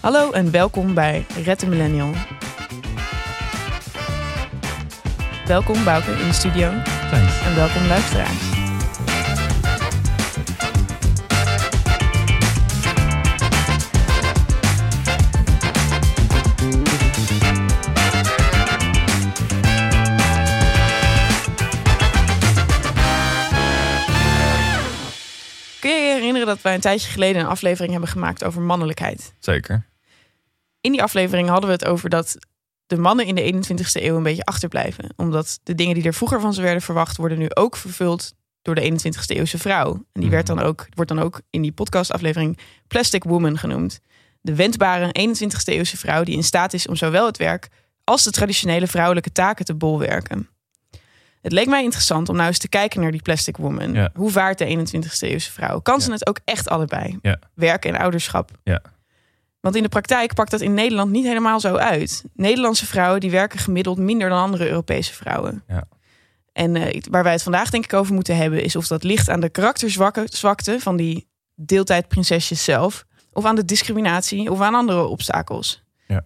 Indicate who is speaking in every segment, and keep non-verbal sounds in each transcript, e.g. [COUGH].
Speaker 1: Hallo en welkom bij Red de Millennial. Welkom Bouke in de studio
Speaker 2: Thanks.
Speaker 1: en welkom luisteraars. Wij een tijdje geleden een aflevering hebben gemaakt over mannelijkheid?
Speaker 2: Zeker.
Speaker 1: In die aflevering hadden we het over dat de mannen in de 21ste eeuw een beetje achterblijven. Omdat de dingen die er vroeger van ze werden verwacht, worden nu ook vervuld door de 21ste eeuwse vrouw. En die werd dan ook, wordt dan ook in die podcastaflevering Plastic Woman genoemd. De wendbare 21ste eeuwse vrouw die in staat is om zowel het werk als de traditionele vrouwelijke taken te bolwerken. Het leek mij interessant om nou eens te kijken naar die Plastic Woman.
Speaker 2: Ja.
Speaker 1: Hoe vaart de 21ste eeuwse vrouw? Kan ze het ook echt allebei?
Speaker 2: Ja.
Speaker 1: Werk en ouderschap.
Speaker 2: Ja.
Speaker 1: Want in de praktijk pakt dat in Nederland niet helemaal zo uit. Nederlandse vrouwen die werken gemiddeld minder dan andere Europese vrouwen.
Speaker 2: Ja.
Speaker 1: En eh, waar wij het vandaag denk ik over moeten hebben... is of dat ligt aan de karakterzwakte van die deeltijdprinsesjes zelf... of aan de discriminatie of aan andere obstakels.
Speaker 2: Ja.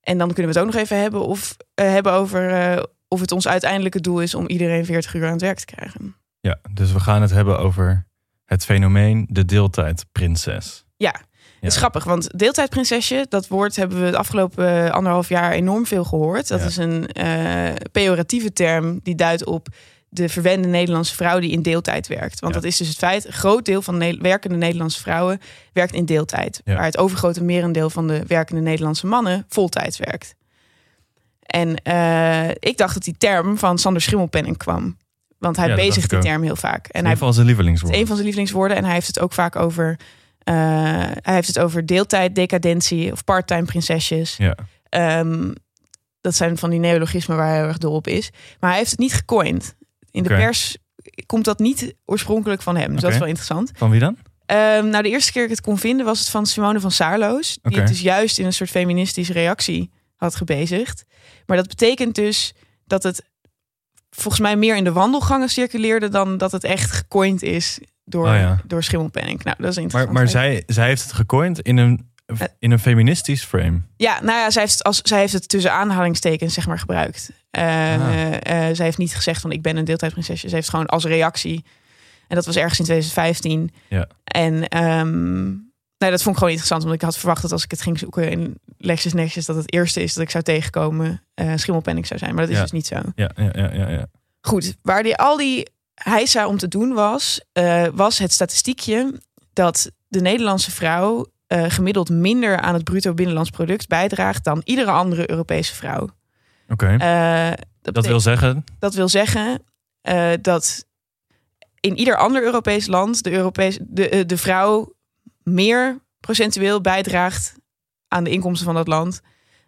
Speaker 1: En dan kunnen we het ook nog even hebben, of, eh, hebben over... eh, of het ons uiteindelijke doel is om iedereen 40 uur aan het werk te krijgen.
Speaker 2: Ja, dus we gaan het hebben over het fenomeen de deeltijdprinses.
Speaker 1: Ja, Het is grappig, want deeltijdprinsesje, dat woord hebben we het afgelopen eh, anderhalf jaar enorm veel gehoord. Dat
Speaker 2: Ja.
Speaker 1: is een eh, pejoratieve term die duidt op de verwende Nederlandse vrouw die in deeltijd werkt. Want
Speaker 2: Ja.
Speaker 1: dat is dus het feit, een groot deel van werkende Nederlandse vrouwen werkt in deeltijd.
Speaker 2: Ja.
Speaker 1: Waar het overgrote merendeel van de werkende Nederlandse mannen voltijds werkt. En eh, ik dacht dat die term van Sander Schimmelpenning kwam. Want hij
Speaker 2: Ja,
Speaker 1: bezigt die term heel vaak. En hij
Speaker 2: een van zijn
Speaker 1: het
Speaker 2: lievelingswoorden.
Speaker 1: is een van zijn lievelingswoorden. En hij heeft het ook vaak over. eh, hij heeft het over deeltijd, decadentie of part-time prinsesjes.
Speaker 2: Ja,
Speaker 1: Ehm, dat zijn van die neologismen waar hij heel erg dol op is. Maar hij heeft het niet gecoind. In de pers komt dat niet oorspronkelijk van hem. Dus dat is wel interessant.
Speaker 2: van wie dan?
Speaker 1: Ehm, nou, de eerste keer dat ik het kon vinden was het van Simone van Saarloos. Die het dus juist in een soort feministische reactie had gebezigd. Maar dat betekent dus dat het volgens mij meer in de wandelgangen circuleerde... dan dat het echt gecoind is door,
Speaker 2: Oh ja.
Speaker 1: door Schimmelpenning. Nou, dat is
Speaker 2: Maar,
Speaker 1: interessant.
Speaker 2: maar zij, zij heeft het gecoind in een,
Speaker 1: Eh.
Speaker 2: in een feministisch frame.
Speaker 1: Ja, nou ja, zij heeft, het als, zij heeft het tussen aanhalingstekens zeg maar gebruikt. Eh,
Speaker 2: Ah.
Speaker 1: eh, zij heeft niet gezegd van ik ben een deeltijdprinsesje. Ze heeft gewoon als reactie. En dat was ergens in 2015.
Speaker 2: Ja.
Speaker 1: En ehm, nou, dat vond ik gewoon interessant. Want ik had verwacht dat als ik het ging zoeken in Lexus Nexus... dat het eerste is dat ik zou tegenkomen eh schimmelpenning zou zijn. Maar dat is
Speaker 2: Ja.
Speaker 1: dus niet zo.
Speaker 2: Ja, ja, ja, ja. ja.
Speaker 1: Goed, waar die, al die heisa om te doen was... eh, was het statistiekje dat de Nederlandse vrouw... eh, gemiddeld minder aan het bruto binnenlands product bijdraagt... dan iedere andere Europese vrouw.
Speaker 2: Oké.
Speaker 1: Dat,
Speaker 2: dat
Speaker 1: betekent-
Speaker 2: wil zeggen,
Speaker 1: dat wil zeggen dat in ieder ander Europees land de, Europees, de, de vrouw meer procentueel bijdraagt aan de inkomsten van dat land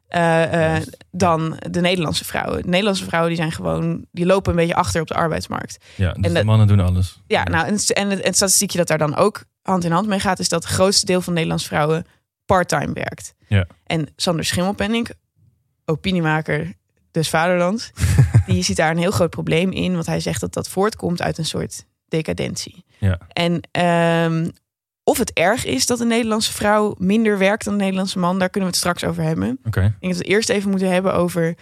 Speaker 1: eh, eh, dan de Nederlandse vrouwen. De Nederlandse vrouwen die zijn gewoon, die lopen een beetje achter op de arbeidsmarkt.
Speaker 2: ja, dus
Speaker 1: en
Speaker 2: de mannen doen alles.
Speaker 1: Ja, nou en, het- en het, statistiekje dat daar dan ook hand in hand mee gaat, is dat het grootste deel van Nederlandse vrouwen parttime werkt.
Speaker 2: Ja.
Speaker 1: En Sander Schimmelpenning, opiniemaker des vaderlands, [LAUGHS] die ziet daar een heel groot probleem in, want hij zegt dat dat voortkomt uit een soort decadentie.
Speaker 2: Ja.
Speaker 1: En ehm, of het erg is dat een Nederlandse vrouw minder werkt dan een Nederlandse man, daar kunnen we het straks over hebben.
Speaker 2: Oké.
Speaker 1: Ik denk dat we het eerst even moeten hebben over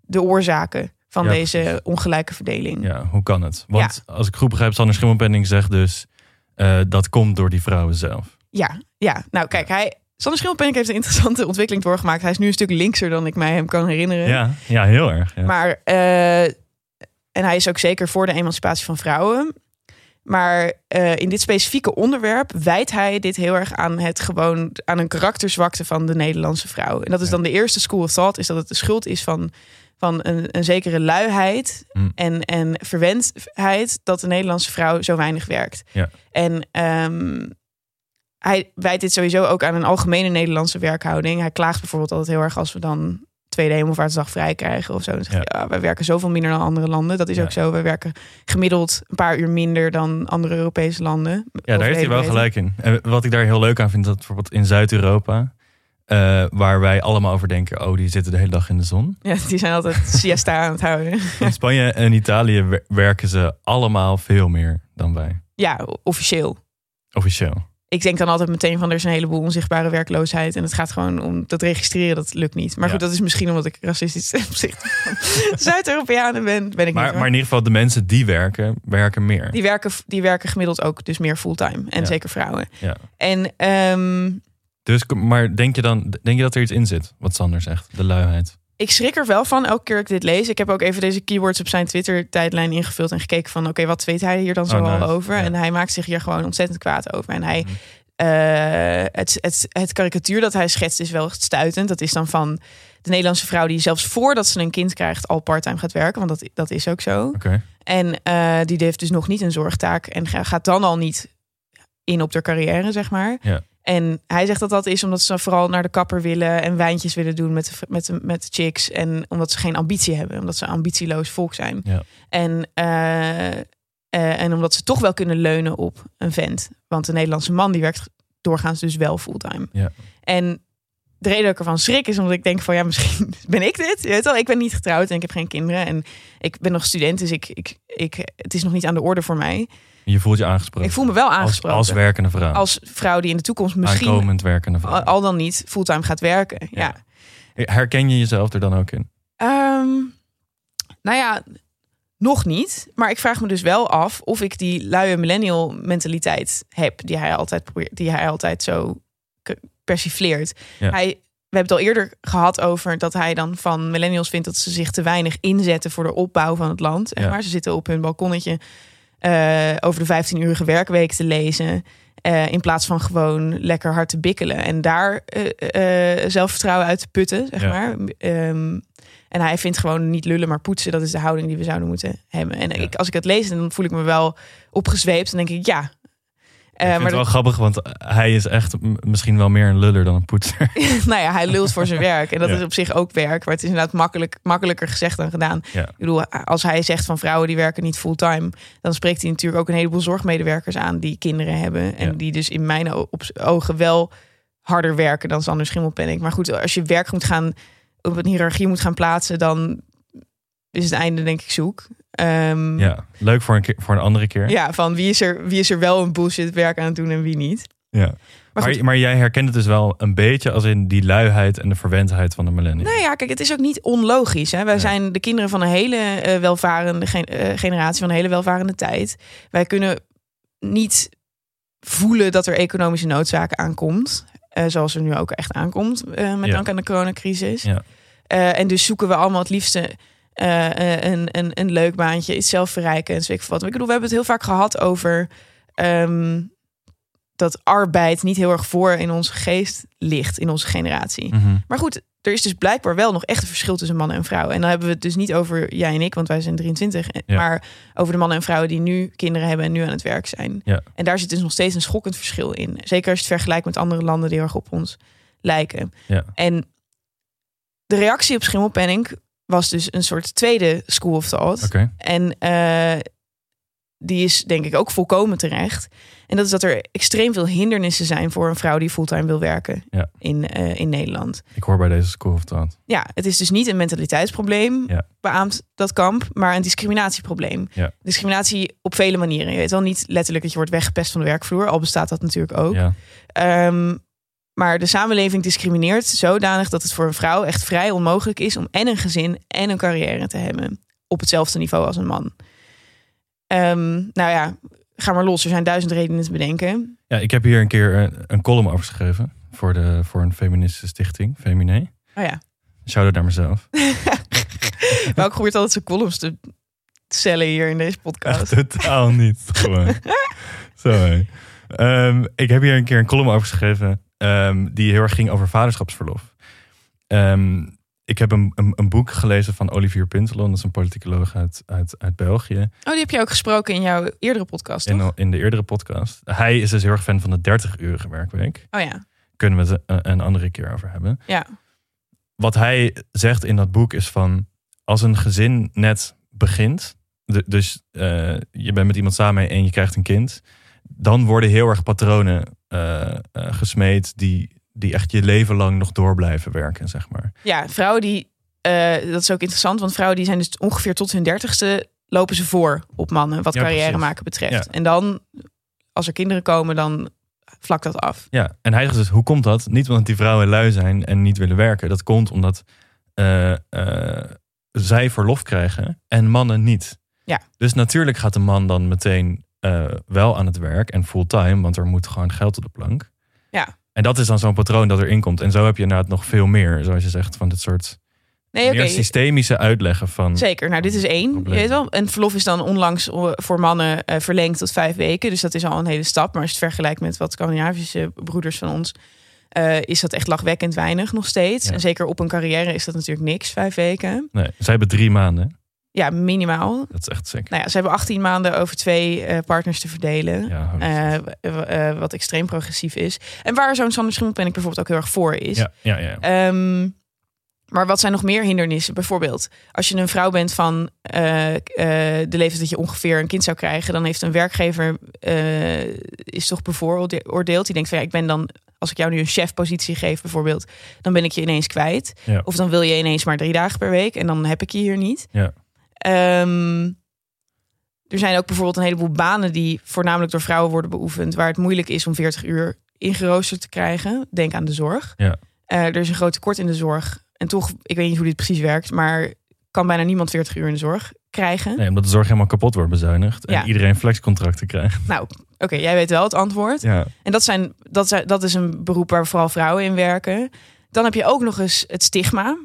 Speaker 1: de oorzaken van
Speaker 2: Ja,
Speaker 1: deze
Speaker 2: precies.
Speaker 1: ongelijke verdeling.
Speaker 2: Ja, hoe kan het? Want als ik goed begrijp, Sander Schimmelpenning zegt dus... eh, dat komt door die vrouwen zelf.
Speaker 1: Ja, ja. Nou, kijk, hij. Sander Schimmelpenninck heeft een interessante [LAUGHS] ontwikkeling doorgemaakt. Hij is nu een stuk linkser dan ik mij hem kan herinneren.
Speaker 2: Ja, ja heel erg. Ja.
Speaker 1: Maar, eh, en hij is ook zeker voor de emancipatie van vrouwen. Maar eh, in dit specifieke onderwerp wijt hij dit heel erg aan het gewoon aan een karakterzwakte van de Nederlandse vrouw. En dat is dan de eerste school of thought, is dat het de schuld is van, van een, een zekere luiheid
Speaker 2: Hm.
Speaker 1: en, en verwendheid dat de Nederlandse vrouw zo weinig werkt.
Speaker 2: Ja.
Speaker 1: En ehm, hij wijt dit sowieso ook aan een algemene Nederlandse werkhouding. Hij klaagt bijvoorbeeld altijd heel erg als we dan tweede hemelvaartsdag vrij krijgen of zo. Dan ja, wij werken zoveel minder dan andere landen. Dat is
Speaker 2: Ja.
Speaker 1: ook zo. Wij werken gemiddeld een paar uur minder dan andere Europese landen.
Speaker 2: Ja, daar heeft hij wel gelijk in. En wat ik daar heel leuk aan vind, dat bijvoorbeeld in Zuid-Europa, eh, waar wij allemaal over denken, oh, die zitten de hele dag in de zon.
Speaker 1: Ja, die zijn altijd [LAUGHS] siesta aan het houden.
Speaker 2: In Spanje en Italië wer- werken ze allemaal veel meer dan wij.
Speaker 1: Ja, officieel.
Speaker 2: Officieel.
Speaker 1: Ik denk dan altijd meteen van er is een heleboel onzichtbare werkloosheid. En het gaat gewoon om dat registreren, dat lukt niet. Maar
Speaker 2: Ja.
Speaker 1: goed, dat is misschien omdat ik racistisch ten opzichte van [LAUGHS] Zuid-Europeanen ben. Ben ik
Speaker 2: Maar,
Speaker 1: niet.
Speaker 2: maar in ieder geval, de mensen die werken, werken meer.
Speaker 1: Die werken, die werken gemiddeld ook dus meer fulltime. En
Speaker 2: Ja.
Speaker 1: zeker vrouwen.
Speaker 2: Ja.
Speaker 1: En ehm,
Speaker 2: Dus, maar denk je dan denk je dat er iets in zit, wat Sander zegt, de luiheid?
Speaker 1: Ik schrik er wel van elke keer ik dit lees. Ik heb ook even deze keywords op zijn Twitter-tijdlijn ingevuld en gekeken van... oké, wat weet hij hier dan zo
Speaker 2: Oh,
Speaker 1: al
Speaker 2: nice.
Speaker 1: over?
Speaker 2: Ja.
Speaker 1: En hij maakt zich hier gewoon ontzettend kwaad over. En hij,
Speaker 2: Mhm.
Speaker 1: eh, het, het, het karikatuur dat hij schetst is wel stuitend. Dat is dan van de Nederlandse vrouw die zelfs voordat ze een kind krijgt... al parttime gaat werken, want dat, dat is ook zo. En eh, die heeft dus nog niet een zorgtaak en ga- gaat dan al niet in op de carrière, zeg maar.
Speaker 2: Ja.
Speaker 1: En hij zegt dat dat is omdat ze vooral naar de kapper willen en wijntjes willen doen met de, met de, met de chicks. En omdat ze geen ambitie hebben, omdat ze een ambitieloos volk zijn.
Speaker 2: Ja.
Speaker 1: En, eh, eh, en omdat ze toch wel kunnen leunen op een vent. Want de Nederlandse man die werkt doorgaans dus wel fulltime.
Speaker 2: Ja.
Speaker 1: En de reden dat ik ervan schrik is omdat ik denk van ja, [LAUGHS] misschien ben ik dit. Je weet wel, ik ben niet getrouwd en ik heb geen kinderen. En ik ben nog student, dus ik, ik, ik, het is nog niet aan de orde voor mij.
Speaker 2: Je voelt je aangesproken.
Speaker 1: Ik voel me wel aangesproken.
Speaker 2: als werkende vrouw.
Speaker 1: Als vrouw die in de toekomst misschien
Speaker 2: Aankomend werkende vrouw.
Speaker 1: al, al dan niet fulltime gaat werken. Ja.
Speaker 2: Ja. Herken je jezelf er dan ook in?
Speaker 1: Ehm, nou ja, nog niet. Maar ik vraag me dus wel af of ik die luie millennial mentaliteit heb. Die hij altijd, probeert, die hij altijd zo persifleert.
Speaker 2: Ja.
Speaker 1: Hij, we hebben het al eerder gehad over dat hij dan van millennials vindt dat ze zich te weinig inzetten voor de opbouw van het land.
Speaker 2: Ja.
Speaker 1: maar. Ze zitten op hun balkonnetje eh, over de 15-urige werkweek te lezen. eh, in plaats van gewoon lekker hard te bikkelen. En daar eh, zelfvertrouwen uit te putten, zeg
Speaker 2: Ja.
Speaker 1: maar. Ehm, en hij vindt gewoon niet lullen, maar poetsen. Dat is de houding die we zouden moeten hebben. En
Speaker 2: Ja.
Speaker 1: ik, als ik het lees, dan voel ik me wel opgezweept. En denk ik, ja. Eh,
Speaker 2: ik vind
Speaker 1: maar
Speaker 2: het wel grappig, want hij is echt misschien wel meer een luller dan een poetser. [LAUGHS]
Speaker 1: nou ja, hij lult voor zijn [LAUGHS] werk. En dat
Speaker 2: Ja.
Speaker 1: is op zich ook werk. Maar het is inderdaad makkelijk, makkelijker gezegd dan gedaan.
Speaker 2: Ja.
Speaker 1: Ik bedoel, als hij zegt van vrouwen die werken niet fulltime... dan spreekt hij natuurlijk ook een heleboel zorgmedewerkers aan... die kinderen hebben. En
Speaker 2: Ja.
Speaker 1: die dus in mijn ogen wel harder werken dan Sander Schimmelpenninck. Maar goed, als je werk moet gaan... op een hiërarchie moet gaan plaatsen... dan is het einde denk ik zoek. Ehm,
Speaker 2: Ja, leuk voor een, keer, voor een andere keer.
Speaker 1: ja, van wie is, er, wie is er wel een bullshit werk aan het doen en wie niet.
Speaker 2: Ja.
Speaker 1: Maar
Speaker 2: Maar, jij herkent het dus wel een beetje als in die luiheid en de verwendheid van de millennials.
Speaker 1: Nou ja, kijk, het is ook niet onlogisch. Hè? Wij zijn de kinderen van een hele eh, welvarende eh, generatie, van een hele welvarende tijd. Wij kunnen niet voelen dat er economische noodzaak aankomt. eh, zoals er nu ook echt aankomt, met
Speaker 2: Ja.
Speaker 1: dank aan de coronacrisis.
Speaker 2: Ja.
Speaker 1: En dus zoeken we allemaal het liefste eh, eh, een, een, een leuk baantje, iets zelfverrijkends. Weet ik wat. Ik bedoel, we hebben het heel vaak gehad over ehm, dat arbeid niet heel erg voor in onze geest ligt, in onze generatie.
Speaker 2: Mhm.
Speaker 1: Maar goed, er is dus blijkbaar wel nog echt een verschil tussen mannen en vrouwen. En dan hebben we het dus niet over jij en ik, want wij zijn 23.
Speaker 2: Ja.
Speaker 1: Maar over de mannen en vrouwen die nu kinderen hebben en nu aan het werk zijn.
Speaker 2: Ja.
Speaker 1: En daar zit dus nog steeds een schokkend verschil in. Zeker als je het vergelijkt met andere landen die heel erg op ons lijken.
Speaker 2: Ja.
Speaker 1: En de reactie op Schimmelpenning was dus een soort tweede school of thought.
Speaker 2: Oké.
Speaker 1: En eh, die is denk ik ook volkomen terecht. En dat is dat er extreem veel hindernissen zijn voor een vrouw die fulltime wil werken
Speaker 2: Ja.
Speaker 1: in, eh, in Nederland.
Speaker 2: Ik hoor bij deze school of thought.
Speaker 1: Ja, het is dus niet een mentaliteitsprobleem,
Speaker 2: Ja.
Speaker 1: beaamt dat kamp, maar een discriminatieprobleem.
Speaker 2: Ja.
Speaker 1: Discriminatie op vele manieren. Je weet wel niet letterlijk dat je wordt weggepest van de werkvloer, al bestaat dat natuurlijk ook.
Speaker 2: Ja.
Speaker 1: Maar de samenleving discrimineert zodanig dat het voor een vrouw echt vrij onmogelijk is om en een gezin en een carrière te hebben. Op hetzelfde niveau als een man. Ehm, nou ja, ga maar los. Er zijn duizend redenen te bedenken.
Speaker 2: ja, ik heb hier een keer een, een column over geschreven voor, de, voor een feministische stichting, Femine.
Speaker 1: Oh ja,
Speaker 2: Shout-out naar mezelf.
Speaker 1: maar [LAUGHS] ik altijd zijn columns te cellen hier in deze podcast.
Speaker 2: Echt [LAUGHS] totaal niet. Gewoon. [LAUGHS] Zo hé. Ehm, ik heb hier een keer een column over geschreven ehm, die heel erg ging over vaderschapsverlof. Ehm, ik heb een, een, een boek gelezen van Olivier Puntelon, dat is een politicoloog uit, uit, uit België,
Speaker 1: Oh, die heb je ook gesproken in jouw eerdere podcast, toch?
Speaker 2: in, in de eerdere podcast. Hij is dus heel erg fan van de 30-urige werkweek.
Speaker 1: Oh ja,
Speaker 2: Kunnen we het een, een andere keer over hebben.
Speaker 1: ja.
Speaker 2: Wat hij zegt in dat boek is van, als een gezin net begint, dus eh, je bent met iemand samen en je krijgt een kind, dan worden heel erg patronen gesmeed die, die echt je leven lang nog door blijven werken, zeg maar.
Speaker 1: Ja, vrouwen die, eh, dat is ook interessant, want vrouwen die zijn dus ongeveer tot hun dertigste lopen ze voor op mannen wat
Speaker 2: Ja,
Speaker 1: carrière
Speaker 2: precies.
Speaker 1: maken betreft.
Speaker 2: Ja.
Speaker 1: En dan, als er kinderen komen, dan vlak dat af.
Speaker 2: Ja, en hij zegt dus, hoe komt dat? Niet omdat die vrouwen lui zijn en niet willen werken. Dat komt omdat eh, eh, zij verlof krijgen en mannen niet.
Speaker 1: Ja.
Speaker 2: Dus natuurlijk gaat de man dan meteen eh, wel aan het werk en fulltime, want er moet gewoon geld op de plank.
Speaker 1: Ja.
Speaker 2: En dat is dan zo'n patroon dat erin komt. En zo heb je inderdaad nog veel meer, zoals je zegt, van dit soort
Speaker 1: Nee,
Speaker 2: meer systemische uitleggen van.
Speaker 1: Zeker, nou dit is één. Je weet wel. En verlof is dan onlangs voor mannen eh, verlengd tot vijf weken. Dus dat is al een hele stap. Maar als je het vergelijkt met wat Scandinavische broeders van ons... eh, is dat echt lachwekkend weinig nog steeds.
Speaker 2: Ja.
Speaker 1: En zeker op een carrière is dat natuurlijk niks, vijf weken.
Speaker 2: Nee, zij hebben drie maanden.
Speaker 1: Ja, minimaal.
Speaker 2: Dat is echt sick.
Speaker 1: Nou ja, ze hebben 18 maanden over twee eh, partners te verdelen.
Speaker 2: Ja,
Speaker 1: Eh, w- wat extreem progressief is. En waar zo'n Sander Schimmelpenninck bijvoorbeeld ook heel erg voor is.
Speaker 2: ja, ja, ja.
Speaker 1: Ehm, maar wat zijn nog meer hindernissen? Bijvoorbeeld, als je een vrouw bent van eh, eh, de leeftijd dat je ongeveer een kind zou krijgen, dan heeft een werkgever eh, is toch bevooroordeeld. Die denkt van ja, ik ben dan, als ik jou nu een chefpositie geef bijvoorbeeld, dan ben ik je ineens kwijt.
Speaker 2: Ja.
Speaker 1: Of dan wil je ineens maar drie dagen per week en dan heb ik je hier niet.
Speaker 2: Ja.
Speaker 1: Ehm, er zijn ook bijvoorbeeld een heleboel banen die voornamelijk door vrouwen worden beoefend, waar het moeilijk is om 40 uur ingeroosterd te krijgen. Denk aan de zorg.
Speaker 2: Ja.
Speaker 1: Eh, er is een groot tekort in de zorg. En toch, ik weet niet hoe dit precies werkt, maar kan bijna niemand 40 uur in de zorg krijgen.
Speaker 2: Nee, omdat de zorg helemaal kapot wordt bezuinigd. En
Speaker 1: Ja.
Speaker 2: iedereen flexcontracten krijgt.
Speaker 1: Nou, oké, jij weet wel het antwoord.
Speaker 2: Ja,
Speaker 1: En dat, zijn, dat, zijn, dat is een beroep waar vooral vrouwen in werken. Dan heb je ook nog eens het stigma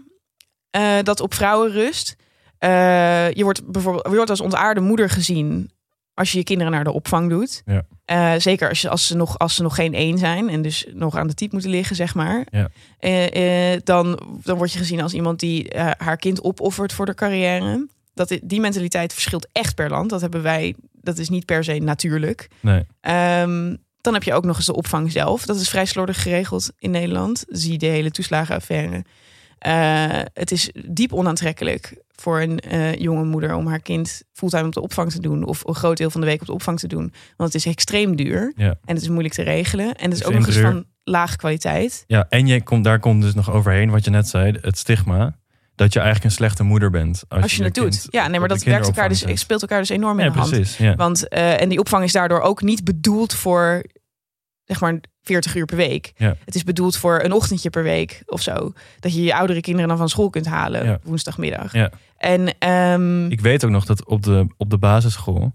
Speaker 1: eh, dat op vrouwen rust. Eh, je, wordt bijvoorbeeld, je wordt als ontaarde moeder gezien als je je kinderen naar de opvang doet.
Speaker 2: Ja.
Speaker 1: Eh, zeker als, je, als, ze nog, als ze nog geen één zijn en dus nog aan de type moeten liggen, zeg maar.
Speaker 2: Ja.
Speaker 1: Eh, dan, dan word je gezien als iemand die haar kind opoffert voor de carrière. Dat, die mentaliteit verschilt echt per land. Dat hebben wij, dat is niet per se natuurlijk.
Speaker 2: nee.
Speaker 1: Ehm, dan heb je ook nog eens de opvang zelf. Dat is vrij slordig geregeld in Nederland. Zie de hele toeslagenaffaire. Eh, het is diep onaantrekkelijk voor een eh, jonge moeder om haar kind fulltime op de opvang te doen. Of een groot deel van de week op de opvang te doen. Want het is extreem duur.
Speaker 2: Ja.
Speaker 1: En het is moeilijk te regelen. En het is ook nog eens van lage kwaliteit.
Speaker 2: Ja, en je komt, daar komt dus nog overheen wat je net zei, het stigma. Dat je eigenlijk een slechte moeder bent. Als,
Speaker 1: Als je het doet. Ja, nee, maar dat werkt elkaar dus, speelt elkaar dus enorm in
Speaker 2: Ja,
Speaker 1: de hand.
Speaker 2: precies. Ja.
Speaker 1: Want, eh, en die opvang is daardoor ook niet bedoeld voor zeg maar 40 uur per week.
Speaker 2: Ja.
Speaker 1: Het is bedoeld voor een ochtendje per week of zo. Dat je je oudere kinderen dan van school kunt halen
Speaker 2: Ja.
Speaker 1: woensdagmiddag.
Speaker 2: Ja.
Speaker 1: En ehm,
Speaker 2: Ik weet ook nog dat op de, op de basisschool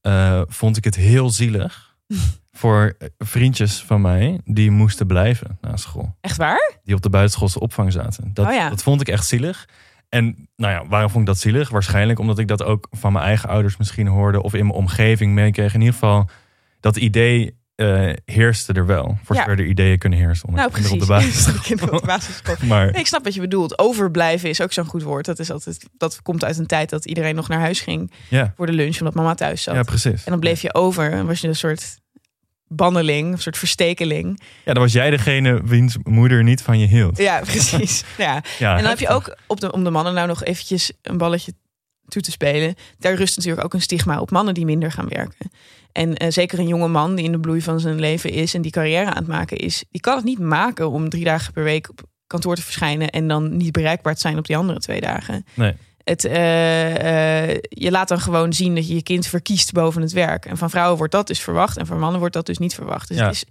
Speaker 2: eh, vond ik het heel zielig [LAUGHS] voor vriendjes van mij die moesten blijven na school.
Speaker 1: echt waar?
Speaker 2: Die op de buitenschoolse opvang zaten. Dat,
Speaker 1: Oh
Speaker 2: dat vond ik echt zielig. En nou ja, waarom vond ik dat zielig? Waarschijnlijk omdat ik dat ook van mijn eigen ouders misschien hoorde of in mijn omgeving meekreeg. In ieder geval, dat idee eh, heerste er wel. Voor
Speaker 1: Ja.
Speaker 2: zover er ideeën kunnen heersen onder
Speaker 1: Nou, precies.
Speaker 2: op de [LAUGHS]
Speaker 1: op. [LAUGHS]
Speaker 2: Maar
Speaker 1: Nee, ik snap wat je bedoelt. Overblijven is ook zo'n goed woord. Dat, is altijd, dat komt uit een tijd dat iedereen nog naar huis ging
Speaker 2: ja,
Speaker 1: voor de lunch, omdat mama thuis zat.
Speaker 2: ja, precies.
Speaker 1: en dan bleef je over en was je een soort banneling, een soort verstekeling.
Speaker 2: Ja, dan was jij degene wiens moeder niet van je hield.
Speaker 1: Ja, precies. [LAUGHS] ja.
Speaker 2: Ja,
Speaker 1: En dan heb je ook, op de, om de mannen nou nog eventjes een balletje toe te spelen. Daar rust natuurlijk ook een stigma op mannen die minder gaan werken. En eh, zeker een jonge man die in de bloei van zijn leven is en die carrière aan het maken is, die kan het niet maken om drie dagen per week op kantoor te verschijnen en dan niet bereikbaar te zijn op die andere twee dagen.
Speaker 2: Nee.
Speaker 1: Het, eh, eh, je laat dan gewoon zien dat je je kind verkiest boven het werk. En van vrouwen wordt dat dus verwacht en van mannen wordt dat dus niet verwacht. Dus
Speaker 2: Ja.
Speaker 1: het is,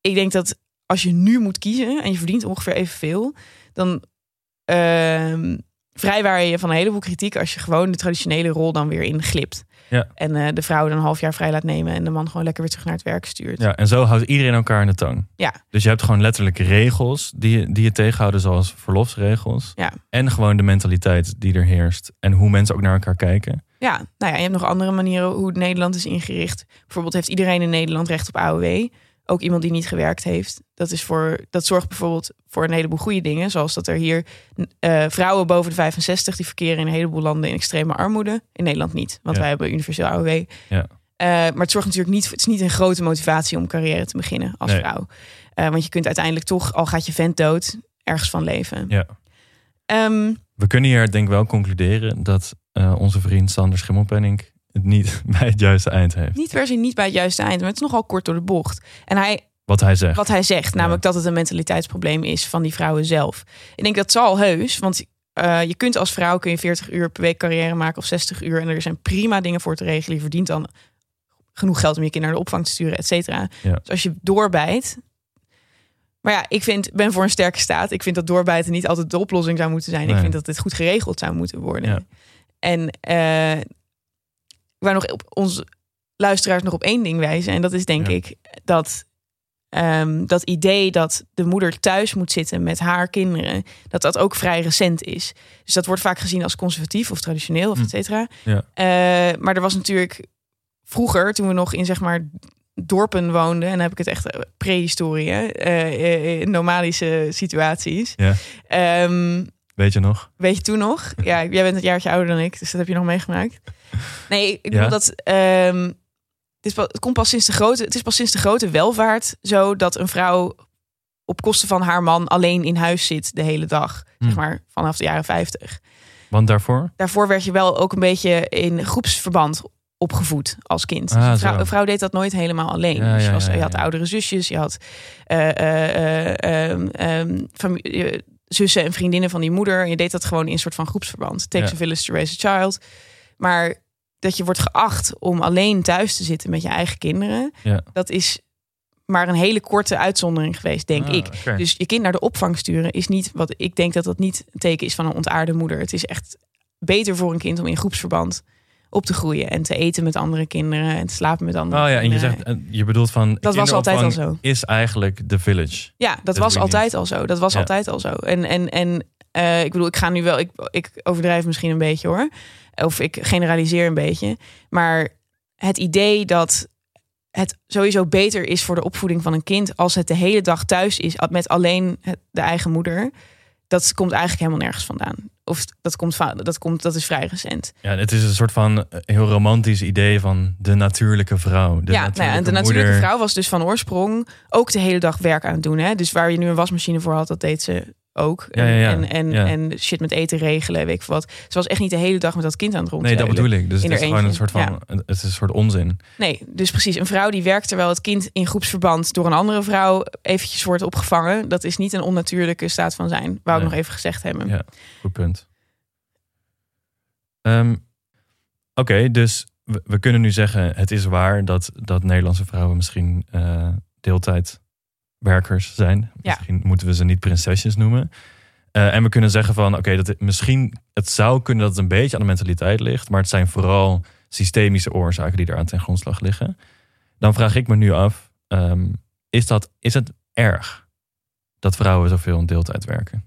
Speaker 1: ik denk dat als je nu moet kiezen en je verdient ongeveer evenveel, dan ehm vrijwaar je van een heleboel kritiek als je gewoon de traditionele rol dan weer inglipt.
Speaker 2: Ja.
Speaker 1: En eh, de vrouw dan een half jaar vrij laat nemen en de man gewoon lekker weer terug naar het werk stuurt.
Speaker 2: Ja, en zo houdt iedereen elkaar in de tang.
Speaker 1: Ja.
Speaker 2: Dus je hebt gewoon letterlijk regels die je, die je tegenhouden, zoals verlofsregels.
Speaker 1: Ja.
Speaker 2: En gewoon de mentaliteit die er heerst. En hoe mensen ook naar elkaar kijken.
Speaker 1: Ja, nou ja, je hebt nog andere manieren hoe Nederland is ingericht. Bijvoorbeeld heeft iedereen in Nederland recht op AOW. Ook iemand die niet gewerkt heeft. Dat, is voor, dat zorgt bijvoorbeeld voor een heleboel goede dingen. Zoals dat er hier eh, vrouwen boven de 65... die verkeren in een heleboel landen in extreme armoede. In Nederland niet, want
Speaker 2: Ja.
Speaker 1: wij hebben universeel AOW.
Speaker 2: Ja.
Speaker 1: Eh, maar het zorgt natuurlijk niet... Het is niet een grote motivatie om carrière te beginnen als
Speaker 2: Nee.
Speaker 1: vrouw. Eh, want je kunt uiteindelijk toch, al gaat je vent dood... ergens van leven.
Speaker 2: Ja.
Speaker 1: Ehm,
Speaker 2: We kunnen hier denk ik wel concluderen dat onze vriend Sander Schimmelpenning het niet [LAUGHS] bij het juiste eind heeft.
Speaker 1: niet per se niet bij het juiste eind, maar het is nogal kort door de bocht. En hij
Speaker 2: Wat hij zegt.
Speaker 1: wat hij zegt. Namelijk dat het een mentaliteitsprobleem is van die vrouwen zelf. Ik denk dat zal heus, want eh, je kunt als vrouw kun je 40 uur per week carrière maken of 60 uur. En er zijn prima dingen voor te regelen. Je verdient dan genoeg geld om je kind naar de opvang te sturen, et cetera.
Speaker 2: Ja.
Speaker 1: Dus als je doorbijt. Maar ja, ik vind, ben voor een sterke staat. Ik vind dat doorbijten niet altijd de oplossing zou moeten zijn. Ik vind dat dit goed geregeld zou moeten worden.
Speaker 2: Ja.
Speaker 1: En eh wou nog op onze luisteraars nog op één ding wijzen. En dat is denk
Speaker 2: Ja.
Speaker 1: ik dat ehm, dat idee dat de moeder thuis moet zitten met haar kinderen, dat dat ook vrij recent is. Dus dat wordt vaak gezien als conservatief of traditioneel of
Speaker 2: Hm.
Speaker 1: et cetera.
Speaker 2: Ja.
Speaker 1: Eh, maar er was natuurlijk vroeger, toen we nog in zeg maar dorpen woonden, en dan heb ik het echt eh, prehistorie, eh, eh, in nomadische situaties.
Speaker 2: Ja.
Speaker 1: Ehm,
Speaker 2: Weet je nog?
Speaker 1: Weet je toen nog? Ja, jij bent een jaartje ouder dan ik, dus dat heb je nog meegemaakt. Nee, ik bedoel
Speaker 2: Ja.
Speaker 1: dat. ehm, het, is pas, het komt pas sinds de grote. Het is pas sinds de grote welvaart zo dat een vrouw op kosten van haar man alleen in huis zit de hele dag, zeg
Speaker 2: Hmm.
Speaker 1: maar vanaf de jaren 50.
Speaker 2: Want daarvoor?
Speaker 1: Daarvoor werd je wel ook een beetje in groepsverband opgevoed als kind.
Speaker 2: Ah,
Speaker 1: Dus een, vrouw, een vrouw deed dat nooit helemaal alleen.
Speaker 2: Ja,
Speaker 1: dus je, was-
Speaker 2: ja,
Speaker 1: je had oudere zusjes, je had eh, eh, eh, ehm, ehm, fami- eh, zussen en vriendinnen van die moeder. En je deed dat gewoon in een soort van groepsverband. Takes
Speaker 2: Ja.
Speaker 1: a village to raise a child. Maar dat je wordt geacht om alleen thuis te zitten met je eigen kinderen,
Speaker 2: Ja.
Speaker 1: dat is maar een hele korte uitzondering geweest, denk
Speaker 2: Ah,
Speaker 1: ik. Dus je kind naar de opvang sturen is niet wat ik denk dat dat niet een teken is van een ontaarde moeder. Het is echt beter voor een kind om in groepsverband op te groeien en te eten met andere kinderen en te slapen met andere
Speaker 2: Oh ja, en je zegt, je bedoelt van.
Speaker 1: Dat was altijd al zo.
Speaker 2: Is eigenlijk de village.
Speaker 1: Ja, dat
Speaker 2: Dat
Speaker 1: was altijd al zo. Dat was
Speaker 2: Ja.
Speaker 1: altijd al zo. En, en, en eh, ik bedoel, ik ga nu wel, ik, ik overdrijf misschien een beetje hoor. Of ik generaliseer een beetje. Maar het idee dat het sowieso beter is voor de opvoeding van een kind als het de hele dag thuis is met alleen de eigen moeder. Dat komt eigenlijk helemaal nergens vandaan. Of dat komt, dat komt, dat is vrij recent.
Speaker 2: Ja, het is een soort van eh, heel romantisch idee van de natuurlijke vrouw. De
Speaker 1: ja, nou ja, en de
Speaker 2: natuurlijke
Speaker 1: natuurlijke vrouw was dus van oorsprong ook de hele dag werk aan het doen. Hè? Dus waar je nu een wasmachine voor had, dat deed ze ook.
Speaker 2: Ja, ja, ja.
Speaker 1: En, en, en shit met eten regelen, weet ik wat. Ze was echt niet de hele dag met dat kind aan het
Speaker 2: Nee,
Speaker 1: rondspelen.
Speaker 2: dat bedoel ik. Dus het is gewoon een soort van. Het is een soort onzin.
Speaker 1: Nee, dus precies. Een vrouw die werkt terwijl het kind in groepsverband door een andere vrouw eventjes wordt opgevangen. Dat is niet een onnatuurlijke staat van zijn. Wou ik
Speaker 2: Nee.
Speaker 1: nog even gezegd hebben.
Speaker 2: Ja. Goed punt. Ehm, Oké, dus we, we kunnen nu zeggen: het is waar dat, dat Nederlandse vrouwen misschien eh deeltijdwerkers zijn.
Speaker 1: Ja.
Speaker 2: Misschien moeten we ze niet prinsesjes noemen. Eh, en we kunnen zeggen van: oké, dat het misschien het zou kunnen dat het een beetje aan de mentaliteit ligt, maar het zijn vooral systemische oorzaken die eraan ten grondslag liggen. Dan vraag ik me nu af: ehm, is, dat, is het erg dat vrouwen zoveel in deeltijd werken?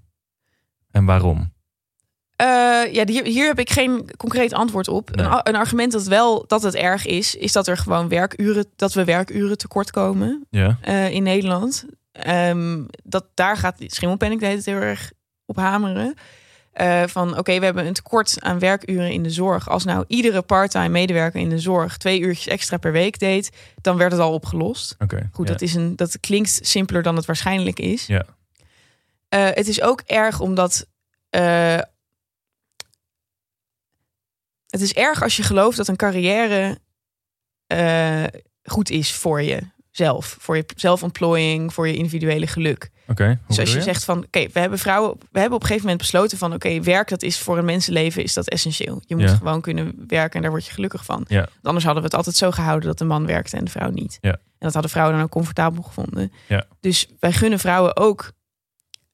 Speaker 2: En waarom?
Speaker 1: Eh, ja, hier, hier heb ik geen concreet antwoord op.
Speaker 2: Nee.
Speaker 1: Een, argument dat wel dat het erg is, is dat er gewoon werkuren, dat we werkuren tekort komen.
Speaker 2: Ja.
Speaker 1: eh, in Nederland. Ehm, dat, daar gaat Schimmelpenning deed het heel erg op hameren. Eh, van oké, we hebben een tekort aan werkuren in de zorg. Als nou iedere parttime medewerker in de zorg twee uurtjes extra per week deed, dan werd het al opgelost. Goed,
Speaker 2: ja.
Speaker 1: dat, is een, dat klinkt simpeler dan het waarschijnlijk is.
Speaker 2: Ja.
Speaker 1: Het is ook erg omdat. Het is erg als je gelooft dat een carrière eh, goed is voor jezelf. Voor je zelfontplooiing, voor je individuele geluk.
Speaker 2: Oké. hoe
Speaker 1: Dus als je,
Speaker 2: bedoel
Speaker 1: zegt van, oké, we hebben vrouwen, we hebben op een gegeven moment besloten van, oké, werk dat is voor een mensenleven is dat essentieel. Je moet
Speaker 2: Ja.
Speaker 1: gewoon kunnen werken en daar word je gelukkig van.
Speaker 2: Ja.
Speaker 1: Want Anders hadden we het altijd zo gehouden dat de man werkte en de vrouw niet.
Speaker 2: Ja.
Speaker 1: En dat hadden vrouwen dan ook comfortabel gevonden.
Speaker 2: Ja.
Speaker 1: Dus wij gunnen vrouwen ook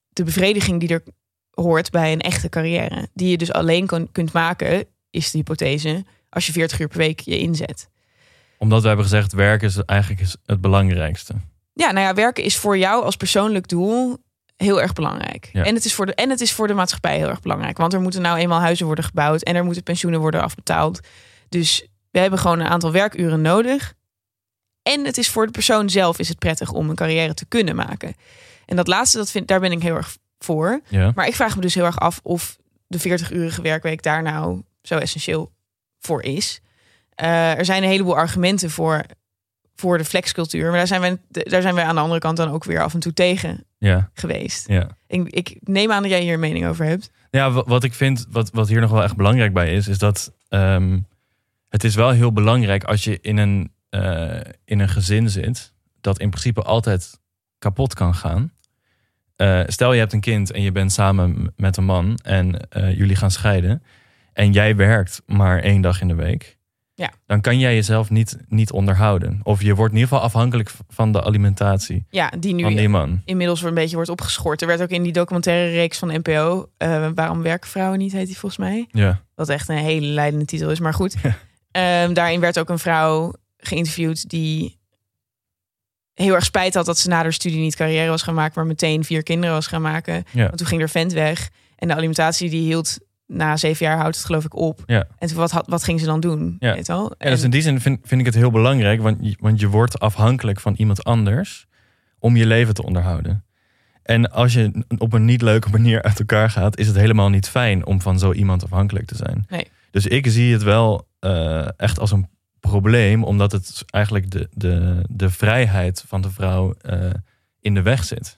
Speaker 1: de bevrediging die er hoort bij een echte carrière. Die je dus alleen kan, kunt maken, is de hypothese, als je 40 uur per week je inzet.
Speaker 2: Omdat we hebben gezegd, werk is eigenlijk het belangrijkste.
Speaker 1: Ja, nou ja, werken is voor jou als persoonlijk doel heel erg belangrijk.
Speaker 2: Ja.
Speaker 1: En, het is voor de, en het is voor de maatschappij heel erg belangrijk. Want er moeten nou eenmaal huizen worden gebouwd en er moeten pensioenen worden afbetaald. Dus we hebben gewoon een aantal werkuren nodig. En het is voor de persoon zelf is het prettig om een carrière te kunnen maken. En dat laatste, dat vind, daar ben ik heel erg voor.
Speaker 2: Ja.
Speaker 1: Maar ik vraag me dus heel erg af of de 40-urige werkweek daar nou zo essentieel voor is. Eh, er zijn een heleboel argumenten voor, voor de flexcultuur. Maar daar zijn, wij, daar zijn wij aan de andere kant dan ook weer af en toe tegen
Speaker 2: Ja.
Speaker 1: geweest.
Speaker 2: Ja.
Speaker 1: Ik, ik neem aan dat jij hier een mening over hebt.
Speaker 2: Ja, wa- wat ik vind, wat, wat hier nog wel echt belangrijk bij is, is dat ehm, het is wel heel belangrijk als je in een, eh, in een gezin zit, dat in principe altijd kapot kan gaan. Eh, stel je hebt een kind en je bent samen met een man en jullie gaan scheiden en jij werkt maar één dag in de week.
Speaker 1: Ja.
Speaker 2: dan kan jij jezelf niet, niet onderhouden. Of je wordt in ieder geval afhankelijk van de alimentatie
Speaker 1: Ja, die nu
Speaker 2: van die man.
Speaker 1: inmiddels weer een beetje wordt opgeschort. Er werd ook in die documentaire reeks van NPO... eh, Waarom werken vrouwen niet, heet die volgens mij.
Speaker 2: Ja,
Speaker 1: Wat echt een hele leidende titel is, maar goed.
Speaker 2: Ja.
Speaker 1: Ehm, daarin werd ook een vrouw geïnterviewd die heel erg spijt had dat ze na haar studie niet carrière was gaan maken, maar meteen vier kinderen was gaan maken.
Speaker 2: Ja.
Speaker 1: Want toen ging er vent weg en de alimentatie die hield na zeven jaar houdt het geloof ik op.
Speaker 2: Ja.
Speaker 1: En wat, had- wat ging ze dan doen?
Speaker 2: Ja.
Speaker 1: Weet wel?
Speaker 2: En dus in die zin vind, vind ik het heel belangrijk, want je, want je wordt afhankelijk van iemand anders om je leven te onderhouden. En als je op een niet leuke manier uit elkaar gaat, is het helemaal niet fijn om van zo iemand afhankelijk te zijn.
Speaker 1: Nee.
Speaker 2: Dus ik zie het wel eh, echt als een probleem, omdat het eigenlijk de, de, de vrijheid van de vrouw eh, in de weg zit.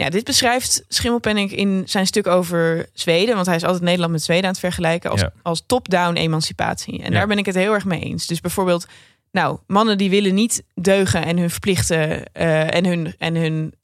Speaker 1: Ja, dit beschrijft Schimmelpenninck in zijn stuk over Zweden. Want hij is altijd Nederland met Zweden aan het vergelijken. Als,
Speaker 2: Ja.
Speaker 1: als top-down emancipatie. En
Speaker 2: Ja.
Speaker 1: daar ben ik het heel erg mee eens. Dus bijvoorbeeld, nou, mannen die willen niet deugen en hun verplichten eh, en, hun, en, hun,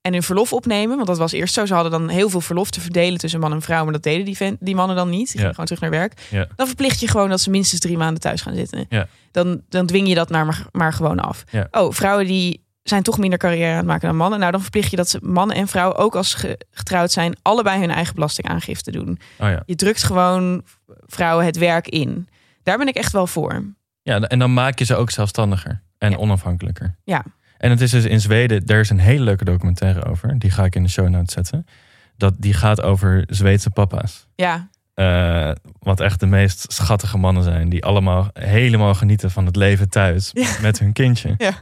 Speaker 1: en hun verlof opnemen. Want dat was eerst zo. Ze hadden dan heel veel verlof te verdelen tussen man en vrouw. Maar dat deden die, die mannen dan niet. Die
Speaker 2: Ja.
Speaker 1: gingen gewoon terug naar werk. Dan verplicht je gewoon dat ze minstens drie maanden thuis gaan zitten. Dan, dan dwing je dat naar maar, maar gewoon af. Oh, vrouwen die zijn toch minder carrière aan het maken dan mannen. Nou, dan verplicht je dat ze mannen en vrouwen, ook als ze getrouwd zijn, allebei hun eigen belastingaangifte doen.
Speaker 2: Oh ja.
Speaker 1: Je drukt gewoon vrouwen het werk in. Daar ben ik echt wel voor.
Speaker 2: Ja, en dan maak je ze ook zelfstandiger en
Speaker 1: Ja.
Speaker 2: onafhankelijker.
Speaker 1: Ja.
Speaker 2: En het is dus in Zweden, er is een hele leuke documentaire over. Die ga ik in de show notes zetten. Dat, die gaat over Zweedse papa's.
Speaker 1: Ja,
Speaker 2: Eh, wat echt de meest schattige mannen zijn. Die allemaal helemaal genieten van het leven thuis.
Speaker 1: Ja.
Speaker 2: Met hun kindje.
Speaker 1: Ja.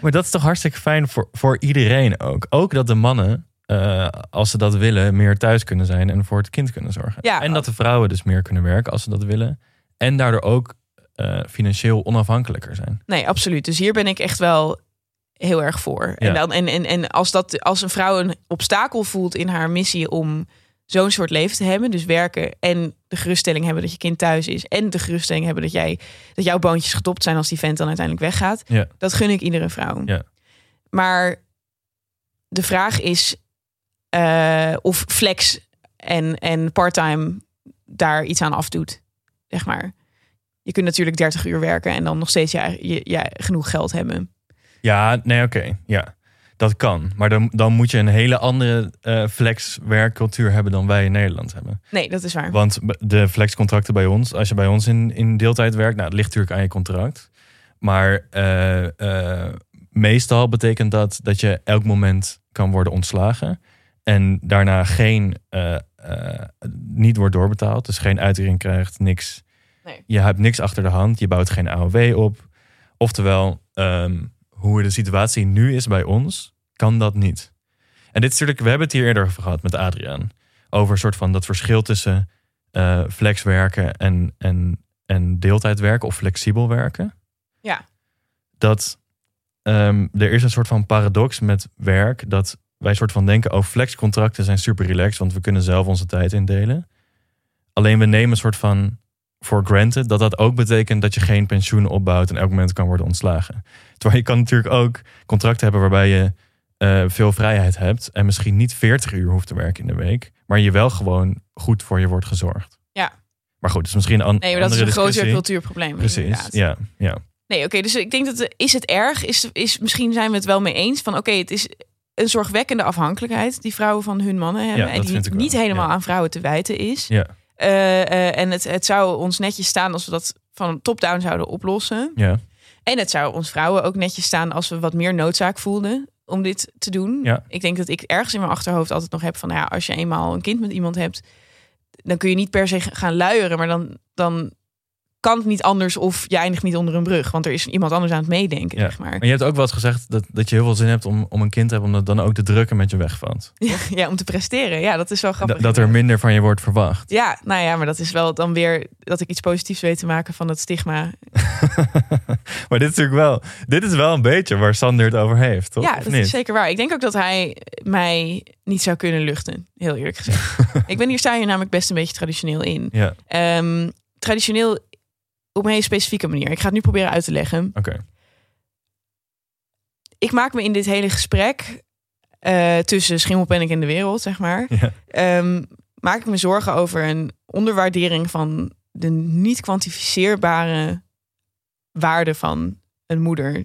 Speaker 2: Maar dat is toch hartstikke fijn voor, voor iedereen ook. Ook dat de mannen, eh, als ze dat willen, meer thuis kunnen zijn. En voor het kind kunnen zorgen.
Speaker 1: Ja.
Speaker 2: En dat de vrouwen dus meer kunnen werken als ze dat willen. En daardoor ook eh, financieel onafhankelijker zijn.
Speaker 1: nee, absoluut. Dus hier ben ik echt wel heel erg voor.
Speaker 2: Ja.
Speaker 1: En, dan, en, en, en als, dat, als een vrouw een obstakel voelt in haar missie om zo'n soort leven te hebben, dus werken en de geruststelling hebben dat je kind thuis is en de geruststelling hebben dat, jij, dat jouw boontjes gedopt zijn als die vent dan uiteindelijk weggaat,
Speaker 2: Ja.
Speaker 1: dat gun ik iedere vrouw.
Speaker 2: Ja.
Speaker 1: Maar de vraag is eh, of flex en, en parttime daar iets aan afdoet, zeg maar. Je kunt natuurlijk 30 uur werken en dan nog steeds je, je, je genoeg geld hebben.
Speaker 2: Ja, nee, oké. Ja, dat kan. Maar dan, dan moet je een hele andere eh flex-werkcultuur hebben dan wij in Nederland hebben.
Speaker 1: Nee, dat is waar.
Speaker 2: Want de flexcontracten bij ons, als je bij ons in, in deeltijd werkt, nou, het ligt natuurlijk aan je contract. Maar eh, eh, meestal betekent dat dat je elk moment kan worden ontslagen. En daarna geen, niet wordt doorbetaald. Dus geen uitkering krijgt, niks.
Speaker 1: Nee.
Speaker 2: Je hebt niks achter de hand. Je bouwt geen AOW op. Oftewel, ehm, hoe de situatie nu is bij ons, kan dat niet. En dit is natuurlijk, we hebben het hier eerder over gehad met Adriaan. Over een soort van dat verschil tussen eh flexwerken en, en, en deeltijd werken of flexibel werken.
Speaker 1: Ja.
Speaker 2: Dat ehm, er is een soort van paradox met werk. Dat wij soort van denken, oh flexcontracten zijn super relaxed, want we kunnen zelf onze tijd indelen. Alleen we nemen een soort van voor granted dat dat ook betekent dat je geen pensioen opbouwt en elk moment kan worden ontslagen. Terwijl je kan natuurlijk ook contracten hebben waarbij je eh, veel vrijheid hebt en misschien niet 40 uur hoeft te werken in de week, maar je wel gewoon goed voor je wordt gezorgd.
Speaker 1: Ja.
Speaker 2: Maar goed, is misschien een an-
Speaker 1: Nee, maar dat is
Speaker 2: andere
Speaker 1: een groter cultuurprobleem.
Speaker 2: Precies,
Speaker 1: inderdaad.
Speaker 2: ja, ja.
Speaker 1: Nee, oké, dus ik denk dat de- is het erg? Is, is, misschien zijn we het wel mee eens van oké, het is een zorgwekkende afhankelijkheid die vrouwen van hun mannen hebben.
Speaker 2: Ja,
Speaker 1: en die niet helemaal
Speaker 2: ja.
Speaker 1: aan vrouwen te wijten is.
Speaker 2: Ja,
Speaker 1: Eh, eh, en het, het zou ons netjes staan als we dat van top-down zouden oplossen.
Speaker 2: ja,
Speaker 1: En het zou ons vrouwen ook netjes staan als we wat meer noodzaak voelden om dit te doen.
Speaker 2: Ja.
Speaker 1: Ik denk dat ik ergens in mijn achterhoofd altijd nog heb van nou ja, als je eenmaal een kind met iemand hebt, dan kun je niet per se gaan luieren, maar dan, dan kan het niet anders of je eindigt niet onder een brug, want er is iemand anders aan het meedenken,
Speaker 2: Ja.
Speaker 1: zeg maar.
Speaker 2: Maar je hebt ook wel eens gezegd dat, dat je heel veel zin hebt om, om een kind te hebben, omdat dan ook de drukken met je wegvalt.
Speaker 1: Ja, om te presteren. Ja, dat is wel grappig.
Speaker 2: Dat, dat er minder van je wordt verwacht.
Speaker 1: Ja, nou ja, maar dat is wel dan weer dat ik iets positiefs weet te maken van het stigma. [LAUGHS]
Speaker 2: maar dit is natuurlijk wel, dit is wel een beetje waar Sander het over heeft, toch?
Speaker 1: ja, dat is zeker waar. Ik denk ook dat hij mij niet zou kunnen luchten, heel eerlijk gezegd. [LAUGHS] ik ben hier sta je namelijk best een beetje traditioneel in.
Speaker 2: Ja,
Speaker 1: Ehm, traditioneel op een hele specifieke manier. Ik ga het nu proberen uit te leggen.
Speaker 2: oké.
Speaker 1: Ik maak me in dit hele gesprek eh, tussen Schimmelpenninck en de wereld, zeg maar,
Speaker 2: Ja.
Speaker 1: ehm, maak ik me zorgen over een onderwaardering van de niet kwantificeerbare waarde van een moeder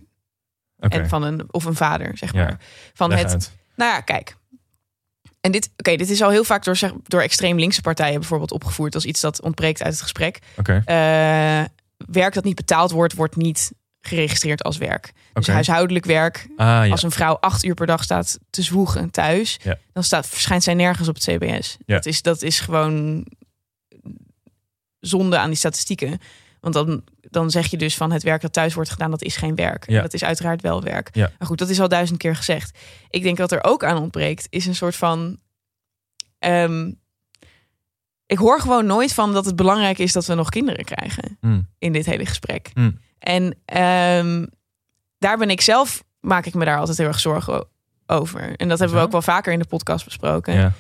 Speaker 1: en van een of een vader, zeg
Speaker 2: Ja,
Speaker 1: maar. Van het,
Speaker 2: uit.
Speaker 1: nou ja, kijk. En dit, oké, dit is al heel vaak door, zeg, door extreem linkse partijen bijvoorbeeld opgevoerd als iets dat ontbreekt uit het gesprek.
Speaker 2: Oké,
Speaker 1: Eh, werk dat niet betaald wordt, wordt niet geregistreerd als werk. Dus huishoudelijk werk,
Speaker 2: Ah, ja.
Speaker 1: als een vrouw acht uur per dag staat te zwoegen thuis,
Speaker 2: Ja.
Speaker 1: dan staat, verschijnt zij nergens op het CBS.
Speaker 2: Ja.
Speaker 1: Dat, is, dat is gewoon zonde aan die statistieken. Want dan, dan zeg je dus van het werk dat thuis wordt gedaan, dat is geen werk. Dat is uiteraard wel werk. Maar goed, dat is al duizend keer gezegd. Ik denk dat er ook aan ontbreekt, is een soort van. ehm, ik hoor gewoon nooit van dat het belangrijk is dat we nog kinderen krijgen
Speaker 2: Hm,
Speaker 1: in dit hele gesprek.
Speaker 2: hm.
Speaker 1: En ehm, daar ben ik zelf, maak ik me daar altijd heel erg zorgen over. En dat hebben we ook wel vaker in de podcast besproken.
Speaker 2: Ja,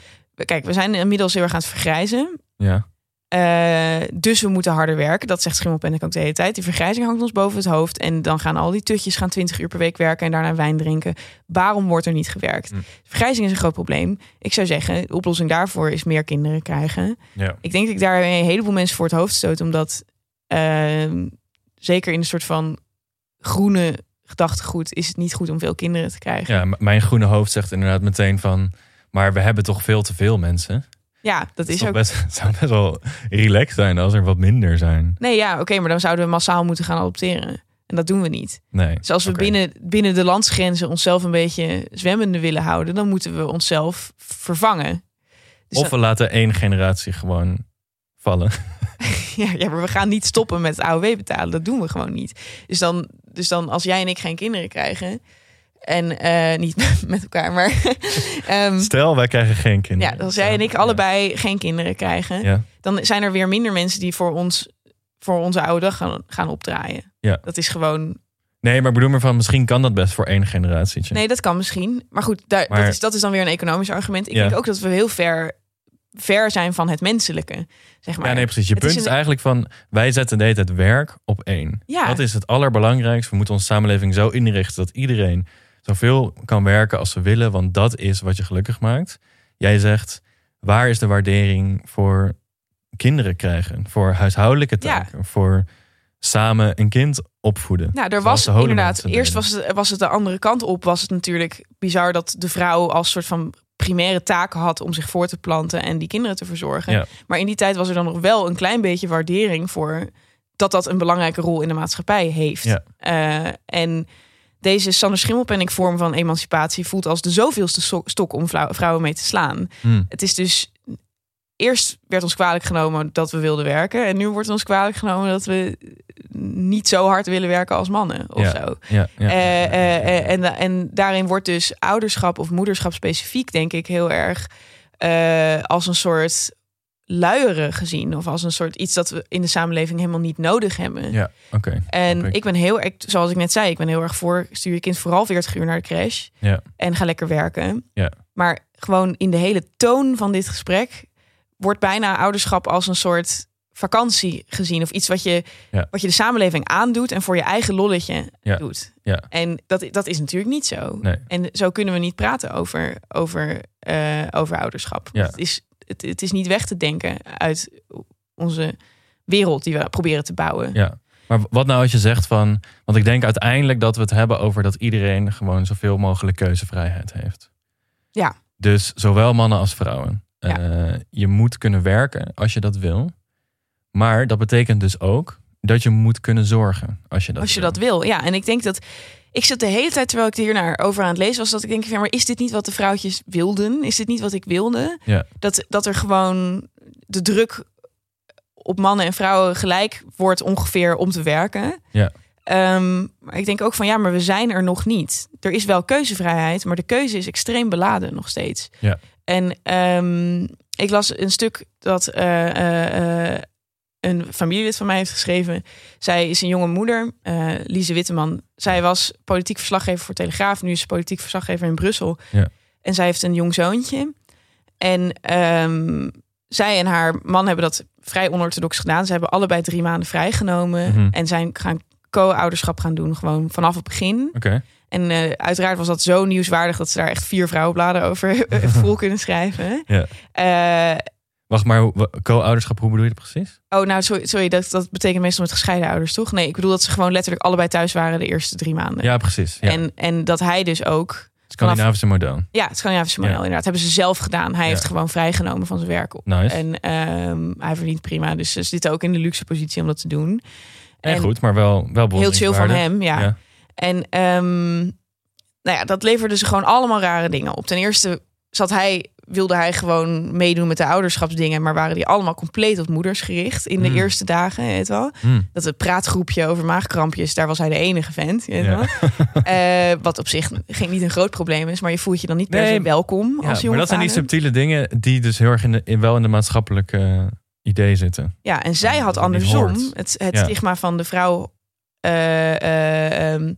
Speaker 1: Kijk, we zijn inmiddels heel erg aan het vergrijzen.
Speaker 2: ja.
Speaker 1: Eh, dus we moeten harder werken. Dat zegt Schimmelpenninck ook de hele tijd. Die vergrijzing hangt ons boven het hoofd. En dan gaan al die tutjes gaan 20 uur per week werken en daarna wijn drinken. Waarom wordt er niet gewerkt?
Speaker 2: Hm.
Speaker 1: Vergrijzing is een groot probleem. Ik zou zeggen, de oplossing daarvoor is meer kinderen krijgen.
Speaker 2: ja.
Speaker 1: Ik denk dat ik daar een heleboel mensen voor het hoofd stoot. Omdat ehm, zeker in een soort van groene gedachtegoed is het niet goed om veel kinderen te krijgen.
Speaker 2: Ja, mijn groene hoofd zegt inderdaad meteen van... Maar we hebben toch veel te veel mensen.
Speaker 1: Ja, dat is ook.
Speaker 2: best, het zou best wel relaxed zijn als er wat minder zijn.
Speaker 1: Nee, ja, oké, maar dan zouden we massaal moeten gaan adopteren. En dat doen we niet.
Speaker 2: Nee.
Speaker 1: Dus als we binnen, binnen de landsgrenzen onszelf een beetje zwemmende willen houden, dan moeten we onszelf vervangen. Dus
Speaker 2: Of we laten één generatie gewoon vallen. [LAUGHS]
Speaker 1: ja, ja, maar we gaan niet stoppen met het AOW betalen. Dat doen we gewoon niet. Dus dan, dus dan als jij en ik geen kinderen krijgen. En eh, niet [LAUGHS] met elkaar, maar. [LAUGHS] ehm,
Speaker 2: Stel, wij krijgen geen kinderen.
Speaker 1: ja, als jij en ik
Speaker 2: Ja.
Speaker 1: allebei geen kinderen krijgen.
Speaker 2: Ja,
Speaker 1: dan zijn er weer minder mensen die voor ons voor onze oude dag gaan, gaan opdraaien.
Speaker 2: Ja.
Speaker 1: Dat is gewoon.
Speaker 2: Nee, maar ik bedoel maar van misschien kan dat best voor één generatietje.
Speaker 1: Nee, dat kan misschien. Maar goed, daar,
Speaker 2: Maar-
Speaker 1: dat, is, dat is dan weer een economisch argument. Ik
Speaker 2: Ja.
Speaker 1: denk ook dat we heel ver, ver zijn van het menselijke. Zeg maar.
Speaker 2: ja, nee, precies. Je
Speaker 1: Het
Speaker 2: punt is,
Speaker 1: een-
Speaker 2: eigenlijk van wij zetten de hele tijd werk op één.
Speaker 1: Ja.
Speaker 2: Dat is het allerbelangrijkste. We moeten onze samenleving zo inrichten dat iedereen zoveel kan werken als ze willen, want dat is wat je gelukkig maakt. Jij zegt, waar is de waardering voor kinderen krijgen, voor huishoudelijke
Speaker 1: Ja.
Speaker 2: taken, voor samen een kind opvoeden?
Speaker 1: Nou, er was inderdaad. Eerst was het, was het de andere kant op. Was het natuurlijk bizar dat de vrouw als soort van primaire taak had om zich voor te planten en die kinderen te verzorgen.
Speaker 2: Ja.
Speaker 1: Maar in die tijd was er dan nog wel een klein beetje waardering voor dat dat een belangrijke rol in de maatschappij heeft.
Speaker 2: Ja.
Speaker 1: Eh, en deze Sander Schimmelpenninck vorm van emancipatie voelt als de zoveelste stok om vrouw- vrouwen mee te slaan.
Speaker 2: Hm.
Speaker 1: Het is dus eerst werd ons kwalijk genomen dat we wilden werken en nu wordt ons kwalijk genomen dat we niet zo hard willen werken als mannen of
Speaker 2: Ja.
Speaker 1: zo.
Speaker 2: Ja, ja.
Speaker 1: Eh, eh, eh, en, en daarin wordt dus ouderschap of moederschap specifiek, denk ik, heel erg als een soort luieren gezien. Of als een soort iets dat we in de samenleving helemaal niet nodig hebben.
Speaker 2: ja, oké.
Speaker 1: En
Speaker 2: ik.
Speaker 1: ben heel erg, zoals ik net zei, ik ben heel erg voor stuur je kind vooral 40 uur naar de crash.
Speaker 2: Ja.
Speaker 1: En ga lekker werken.
Speaker 2: Ja.
Speaker 1: Maar gewoon in de hele toon van dit gesprek wordt bijna ouderschap als een soort vakantie gezien. Of iets wat je,
Speaker 2: Ja.
Speaker 1: wat je de samenleving aandoet en voor je eigen lolletje
Speaker 2: Ja.
Speaker 1: doet.
Speaker 2: Ja.
Speaker 1: En dat, dat is natuurlijk niet zo.
Speaker 2: Nee.
Speaker 1: En zo kunnen we niet praten over, over, eh, over ouderschap.
Speaker 2: Ja.
Speaker 1: Het, is, het, het is niet weg te denken uit onze wereld die we proberen te bouwen.
Speaker 2: Ja. Maar wat nou als je zegt van... Want ik denk uiteindelijk dat we het hebben over dat iedereen gewoon zoveel mogelijk keuzevrijheid heeft.
Speaker 1: Ja.
Speaker 2: Dus zowel mannen als vrouwen.
Speaker 1: Ja.
Speaker 2: Eh, je moet kunnen werken als je dat wil. Maar dat betekent dus ook dat je moet kunnen zorgen als je dat
Speaker 1: Als je
Speaker 2: wil.
Speaker 1: dat wil. Ja, en ik denk dat. Ik zat de hele tijd terwijl ik hier naar over aan het lezen was, dat ik denk: van, ja, maar is dit niet wat de vrouwtjes wilden? Is dit niet wat ik wilde?
Speaker 2: Ja.
Speaker 1: Dat, dat er gewoon de druk op mannen en vrouwen gelijk wordt ongeveer om te werken.
Speaker 2: Ja.
Speaker 1: Ehm, maar ik denk ook van ja, maar we zijn er nog niet. Er is wel keuzevrijheid, maar de keuze is extreem beladen nog steeds.
Speaker 2: Ja.
Speaker 1: En ehm, ik las een stuk dat eh, eh, eh, een familielid van mij heeft geschreven. Zij is een jonge moeder, eh Lise Witteman. Zij was politiek verslaggever voor Telegraaf. Nu is ze politiek verslaggever in Brussel.
Speaker 2: Ja.
Speaker 1: En zij heeft een jong zoontje. En ehm, zij en haar man hebben dat vrij onorthodox gedaan. Ze hebben allebei drie maanden vrijgenomen.
Speaker 2: Mhm.
Speaker 1: En zijn gaan co-ouderschap gaan doen, gewoon vanaf het begin. En eh, uiteraard was dat zo nieuwswaardig dat ze daar echt vier vrouwenbladen over [LAUGHS] vol kunnen schrijven.
Speaker 2: Ja.
Speaker 1: Eh,
Speaker 2: Wacht maar, co-ouderschap, hoe bedoel je dat precies?
Speaker 1: Oh, nou, sorry, sorry dat, dat betekent meestal met gescheiden ouders, toch? Nee, ik bedoel dat ze gewoon letterlijk allebei thuis waren de eerste drie maanden.
Speaker 2: Ja, precies. Ja.
Speaker 1: En, en dat hij dus ook...
Speaker 2: Scandinavische model.
Speaker 1: Ja, het Scandinavische model
Speaker 2: Ja.
Speaker 1: inderdaad. Hebben ze zelf gedaan. Hij
Speaker 2: Ja.
Speaker 1: heeft gewoon vrijgenomen van zijn werk.
Speaker 2: Nice.
Speaker 1: En ehm, hij verdient prima. Dus ze zitten ook in de luxe positie om dat te doen.
Speaker 2: En,
Speaker 1: en-
Speaker 2: goed, maar wel, wel
Speaker 1: Heel chill van hem, ja.
Speaker 2: Ja.
Speaker 1: En ehm, nou ja, dat leverde ze gewoon allemaal rare dingen op. Ten eerste zat hij, wilde hij gewoon meedoen met de ouderschapsdingen, maar waren die allemaal compleet op moeders gericht in de
Speaker 2: Hmm.
Speaker 1: eerste dagen, weet wel.
Speaker 2: Hm.
Speaker 1: Dat het praatgroepje over maagkrampjes, daar was hij de enige vent, weet
Speaker 2: Ja.
Speaker 1: wel. [LAUGHS] Eh, wat op zich geen niet een groot probleem is, maar je voelt je dan niet per
Speaker 2: Nee,
Speaker 1: se welkom
Speaker 2: Ja,
Speaker 1: als
Speaker 2: maar
Speaker 1: jonge
Speaker 2: dat zijn die subtiele dingen die dus heel erg in de, in, wel in de maatschappelijke eh, idee zitten.
Speaker 1: Ja, en zij had andersom het, het
Speaker 2: Ja.
Speaker 1: stigma van de vrouw. eh, ehm,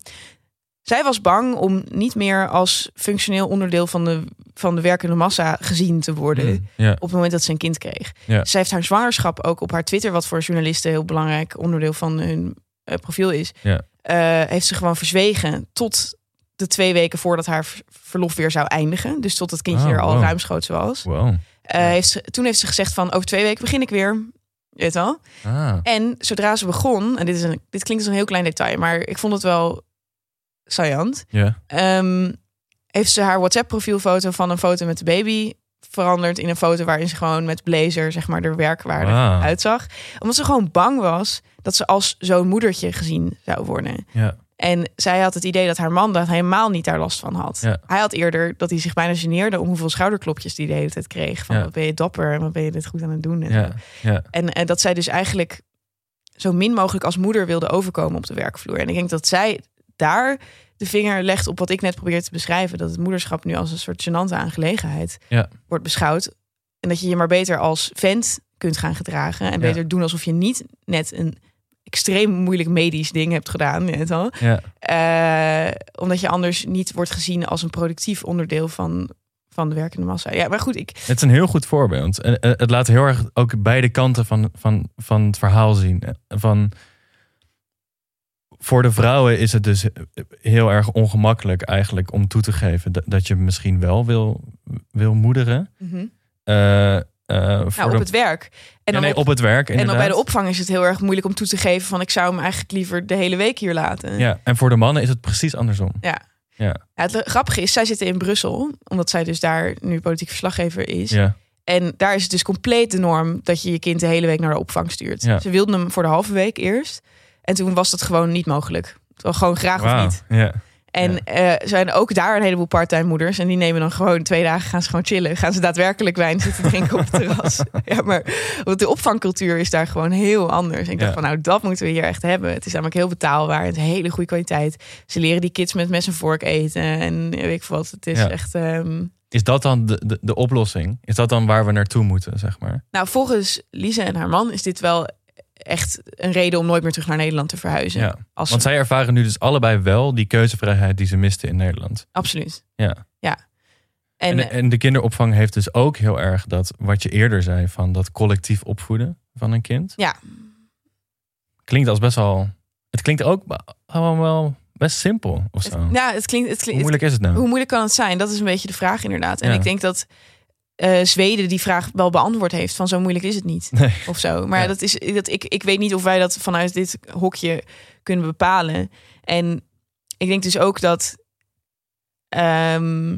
Speaker 1: zij was bang om niet meer als functioneel onderdeel van de, van de werkende massa gezien te worden.
Speaker 2: Hm. Ja.
Speaker 1: Op het moment dat ze een kind kreeg.
Speaker 2: Ja.
Speaker 1: Zij heeft haar zwangerschap ook op haar Twitter, wat voor journalisten een heel belangrijk onderdeel van hun eh, profiel is.
Speaker 2: Ja.
Speaker 1: eh, heeft ze gewoon verzwegen tot de twee weken voordat haar ver- verlof weer zou eindigen. Dus tot het kindje
Speaker 2: Oh,
Speaker 1: er al
Speaker 2: wow.
Speaker 1: ruimschoots was.
Speaker 2: Wow.
Speaker 1: Eh, heeft ze, toen heeft ze gezegd van over twee weken begin ik weer. Je Weet wel?
Speaker 2: Ah.
Speaker 1: En zodra ze begon, en dit, is een, dit klinkt als een heel klein detail, maar ik vond het wel saillant.
Speaker 2: Ja.
Speaker 1: Ehm, heeft ze haar WhatsApp-profielfoto van een foto met de baby veranderd in een foto waarin ze gewoon met blazer, zeg maar, er werkwaardig
Speaker 2: Wauw.
Speaker 1: uitzag. Omdat ze gewoon bang was dat ze als zo'n moedertje gezien zou worden.
Speaker 2: Ja.
Speaker 1: En zij had het idee dat haar man daar helemaal niet daar last van had.
Speaker 2: Ja.
Speaker 1: Hij had eerder dat hij zich bijna geneerde om hoeveel schouderklopjes die de hele tijd kreeg. Van
Speaker 2: Ja.
Speaker 1: wat ben je dapper en wat ben je dit goed aan het doen. En dat zij dus eigenlijk zo min mogelijk als moeder wilde overkomen op de werkvloer. En ik denk dat zij daar de vinger legt op wat ik net probeer te beschrijven. Dat het moederschap nu als een soort gênante aangelegenheid
Speaker 2: Ja.
Speaker 1: wordt beschouwd. En dat je je maar beter als vent kunt gaan gedragen. En
Speaker 2: Ja.
Speaker 1: beter doen alsof je niet net een extreem moeilijk medisch ding hebt gedaan. Je wel.
Speaker 2: Ja.
Speaker 1: Eh, omdat je anders niet wordt gezien als een productief onderdeel van, van de werkende massa. Ja, maar goed, ik,
Speaker 2: Het is een heel goed voorbeeld. En eh, het laat heel erg ook beide kanten van, van, van het verhaal zien. Eh, Van, voor de vrouwen is het dus heel erg ongemakkelijk eigenlijk om toe te geven dat, je misschien wel wil, wil moederen. Eh, eh, voor
Speaker 1: nou, op
Speaker 2: de-
Speaker 1: het werk. En
Speaker 2: Ja,
Speaker 1: dan,
Speaker 2: nee,
Speaker 1: op,
Speaker 2: op het werk.
Speaker 1: en dan bij de opvang is het heel erg moeilijk om toe te geven van ik zou hem eigenlijk liever de hele week hier laten.
Speaker 2: Ja, en voor de mannen is het precies andersom.
Speaker 1: Ja.
Speaker 2: Ja.
Speaker 1: Ja, het grappige is, zij zitten in Brussel, omdat zij dus daar nu politiek verslaggever is.
Speaker 2: Ja.
Speaker 1: En daar is het dus compleet de norm dat je je kind de hele week naar de opvang stuurt.
Speaker 2: Ja.
Speaker 1: Ze wilden hem voor de halve week eerst. En toen was dat gewoon niet mogelijk. Gewoon graag of niet.
Speaker 2: Ja.
Speaker 1: En eh, zijn ook daar een heleboel parttime moeders. En die nemen dan gewoon twee dagen, gaan ze gewoon chillen. Gaan ze daadwerkelijk wijn zitten drinken op het terras. [LAUGHS] ja, maar want de opvangcultuur is daar gewoon heel anders. En ik dacht van, nou, dat moeten we hier echt hebben. Het is namelijk heel betaalbaar. Het is hele goede kwaliteit. Ze leren die kids met mes en vork eten. En weet ik veel wat. Het is
Speaker 2: Ja.
Speaker 1: echt... ehm,
Speaker 2: Is dat dan de, de, de oplossing? Is dat dan waar we naartoe moeten, zeg maar?
Speaker 1: Nou, volgens Lise en haar man is dit wel echt een reden om nooit meer terug naar Nederland te verhuizen.
Speaker 2: Ja.
Speaker 1: Als
Speaker 2: Want zij ervaren nu dus allebei wel die keuzevrijheid die ze misten in Nederland.
Speaker 1: Absoluut.
Speaker 2: Ja.
Speaker 1: Ja. En,
Speaker 2: En, en de kinderopvang heeft dus ook heel erg dat wat je eerder zei van dat collectief opvoeden van een kind.
Speaker 1: Ja.
Speaker 2: Klinkt als best wel. Het klinkt ook gewoon wel best simpel of zo.
Speaker 1: ja, het klinkt, het
Speaker 2: Hoe
Speaker 1: klinkt,
Speaker 2: moeilijk is het nou?
Speaker 1: hoe moeilijk kan het zijn? Dat is een beetje de vraag inderdaad. En
Speaker 2: Ja.
Speaker 1: ik denk dat eh, Zweden die vraag wel beantwoord heeft van zo moeilijk is het niet.
Speaker 2: Nee.
Speaker 1: Of zo. Maar
Speaker 2: Ja.
Speaker 1: dat is, dat, ik, ik weet niet of wij dat vanuit dit hokje kunnen bepalen. En ik denk dus ook dat. ehm,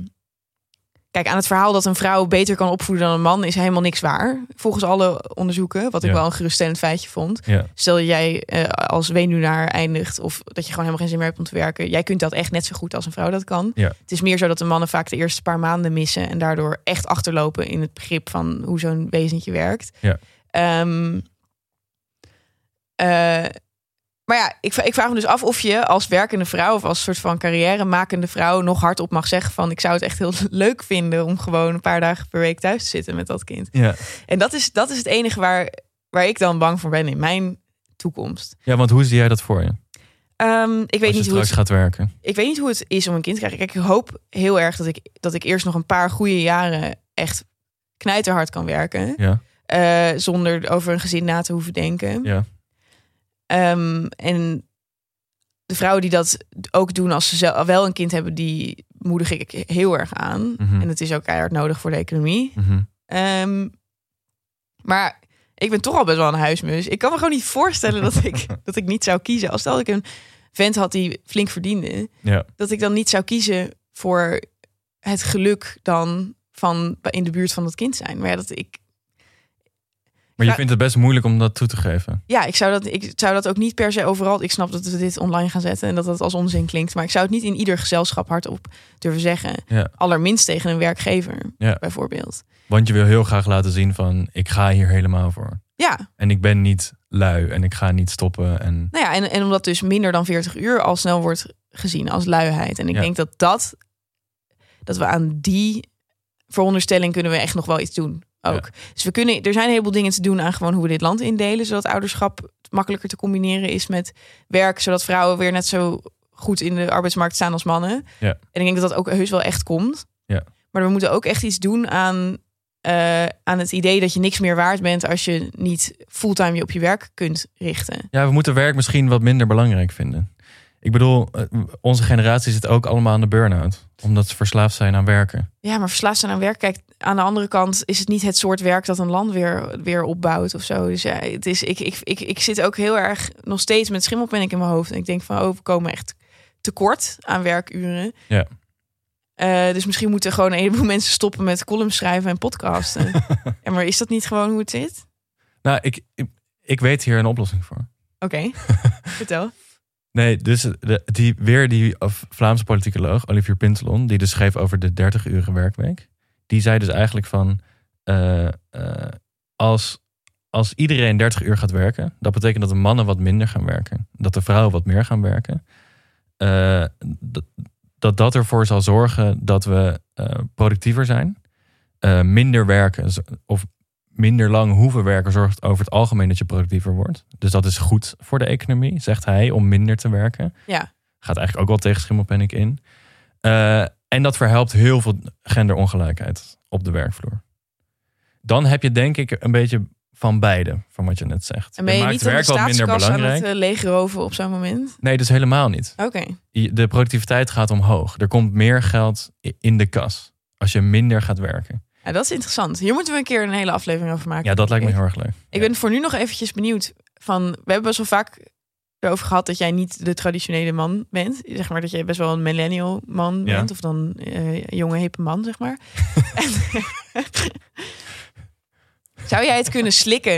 Speaker 1: kijk, aan het verhaal dat een vrouw beter kan opvoeden dan een man is helemaal niks waar. Volgens alle onderzoeken. Wat ik
Speaker 2: Ja.
Speaker 1: wel een geruststellend feitje vond.
Speaker 2: Ja.
Speaker 1: Stel dat jij eh, als weduwnaar eindigt of dat je gewoon helemaal geen zin meer hebt om te werken. Jij kunt dat echt net zo goed als een vrouw dat kan.
Speaker 2: Ja.
Speaker 1: Het is meer zo dat de mannen vaak de eerste paar maanden missen en daardoor echt achterlopen in het begrip van hoe zo'n wezentje werkt.
Speaker 2: Ja.
Speaker 1: Ehm, eh, maar ja, ik, ik vraag me dus af of je als werkende vrouw of als soort van carrièremakende vrouw nog hardop mag zeggen van ik zou het echt heel [LAUGHS] leuk vinden om gewoon een paar dagen per week thuis te zitten met dat kind.
Speaker 2: Ja.
Speaker 1: En dat is, dat is het enige waar, waar ik dan bang voor ben in mijn toekomst.
Speaker 2: ja, want hoe zie jij dat voor je?
Speaker 1: Ehm, ik, weet niet hoe
Speaker 2: straks
Speaker 1: het,
Speaker 2: gaat werken.
Speaker 1: ik weet niet hoe het is om een kind te krijgen. Kijk, ik hoop heel erg dat ik, dat ik eerst nog een paar goede jaren echt knijterhard kan werken.
Speaker 2: Ja.
Speaker 1: eh, zonder over een gezin na te hoeven denken.
Speaker 2: Ja.
Speaker 1: Ehm, en de vrouwen die dat ook doen als ze zelf wel een kind hebben, die moedig ik heel erg aan.
Speaker 2: Mhm.
Speaker 1: En het is ook keihard nodig voor de economie.
Speaker 2: Mhm.
Speaker 1: Ehm, Maar ik ben toch al best wel een huismus. Ik kan me gewoon niet voorstellen dat ik, [LAUGHS] dat ik niet zou kiezen. Als stel ik een vent had die flink verdiende,
Speaker 2: Ja.
Speaker 1: dat ik dan niet zou kiezen voor het geluk dan van in de buurt van dat kind zijn. Maar ja, dat ik,
Speaker 2: Maar je vindt het best moeilijk om dat toe te geven.
Speaker 1: ja, ik zou dat, ik zou dat ook niet per se overal. Ik snap dat we dit online gaan zetten en dat dat als onzin klinkt, maar ik zou het niet in ieder gezelschap hardop durven zeggen.
Speaker 2: Ja.
Speaker 1: Allerminst tegen een werkgever,
Speaker 2: Ja.
Speaker 1: bijvoorbeeld.
Speaker 2: Want je wil heel graag laten zien van ik ga hier helemaal voor.
Speaker 1: Ja,
Speaker 2: En ik ben niet lui en ik ga niet stoppen. En
Speaker 1: Nou ja, en, en omdat dus minder dan 40 uur al snel wordt gezien als luiheid. En ik
Speaker 2: Ja.
Speaker 1: denk dat dat, dat we aan die veronderstelling kunnen we echt nog wel iets doen. Ook. Dus we kunnen, er zijn een heleboel dingen te doen aan gewoon hoe we dit land indelen. Zodat ouderschap makkelijker te combineren is met werk. Zodat vrouwen weer net zo goed in de arbeidsmarkt staan als mannen.
Speaker 2: Ja.
Speaker 1: En ik denk dat dat ook heus wel echt komt.
Speaker 2: Ja.
Speaker 1: Maar we moeten ook echt iets doen aan, eh, aan het idee dat je niks meer waard bent als je niet fulltime je op je werk kunt richten.
Speaker 2: ja, we moeten werk misschien wat minder belangrijk vinden. Ik bedoel, eh, onze generatie zit ook allemaal aan de burn-out. Omdat ze verslaafd zijn aan werken.
Speaker 1: Ja, maar verslaafd zijn aan werk. Kijk, aan de andere kant is het niet het soort werk dat een land weer, weer opbouwt of zo. Dus ja, het is, ik, ik, ik, ik zit ook heel erg nog steeds met schimmelpenning in mijn hoofd. En ik denk van, oh, we komen echt tekort aan werkuren.
Speaker 2: Ja.
Speaker 1: Eh, dus misschien moeten gewoon een heleboel [LAUGHS] mensen stoppen met columns schrijven en podcasten. [LAUGHS] ja, maar is dat niet gewoon hoe het zit?
Speaker 2: Nou, ik, ik, ik weet hier een oplossing voor.
Speaker 1: Oké, [LAUGHS] vertel.
Speaker 2: Nee, dus die, weer die Vlaamse politicoloog, Olivier Pintelon, die dus schreef over de 30-urige werkweek. Die zei dus eigenlijk van, eh, eh, als, als iedereen 30 uur gaat werken, dat betekent dat de mannen wat minder gaan werken. Dat de vrouwen wat meer gaan werken. Eh, dat, dat ervoor zal zorgen dat we productiever zijn. Minder werken of minder lang hoeven werken zorgt over het algemeen dat je productiever wordt. Dus dat is goed voor de economie, zegt hij, om minder te werken.
Speaker 1: Ja,
Speaker 2: Gaat eigenlijk ook wel tegen schimmelpanic in. Eh, en dat verhelpt heel veel genderongelijkheid op de werkvloer. Dan heb je denk ik een beetje van beide, van wat je net zegt.
Speaker 1: en ben je
Speaker 2: maakt
Speaker 1: niet
Speaker 2: werk wat minder
Speaker 1: staatskas aan
Speaker 2: belangrijk.
Speaker 1: het uh, leegroven op zo'n moment?
Speaker 2: Nee, dus helemaal niet.
Speaker 1: Oké,
Speaker 2: Je- De productiviteit gaat omhoog. Er komt meer geld in de kas als je minder gaat werken.
Speaker 1: Ja, dat is interessant. Hier moeten we een keer een hele aflevering over maken.
Speaker 2: Ja, dat lijkt me heel erg leuk.
Speaker 1: Ik ben voor nu nog eventjes benieuwd van... We hebben best wel vaak erover gehad dat jij niet de traditionele man bent. Zeg maar dat je best wel een millennial man
Speaker 2: Ja.
Speaker 1: bent. Of dan eh jonge hippe man, zeg maar. [LAUGHS] Zou jij het kunnen slikken?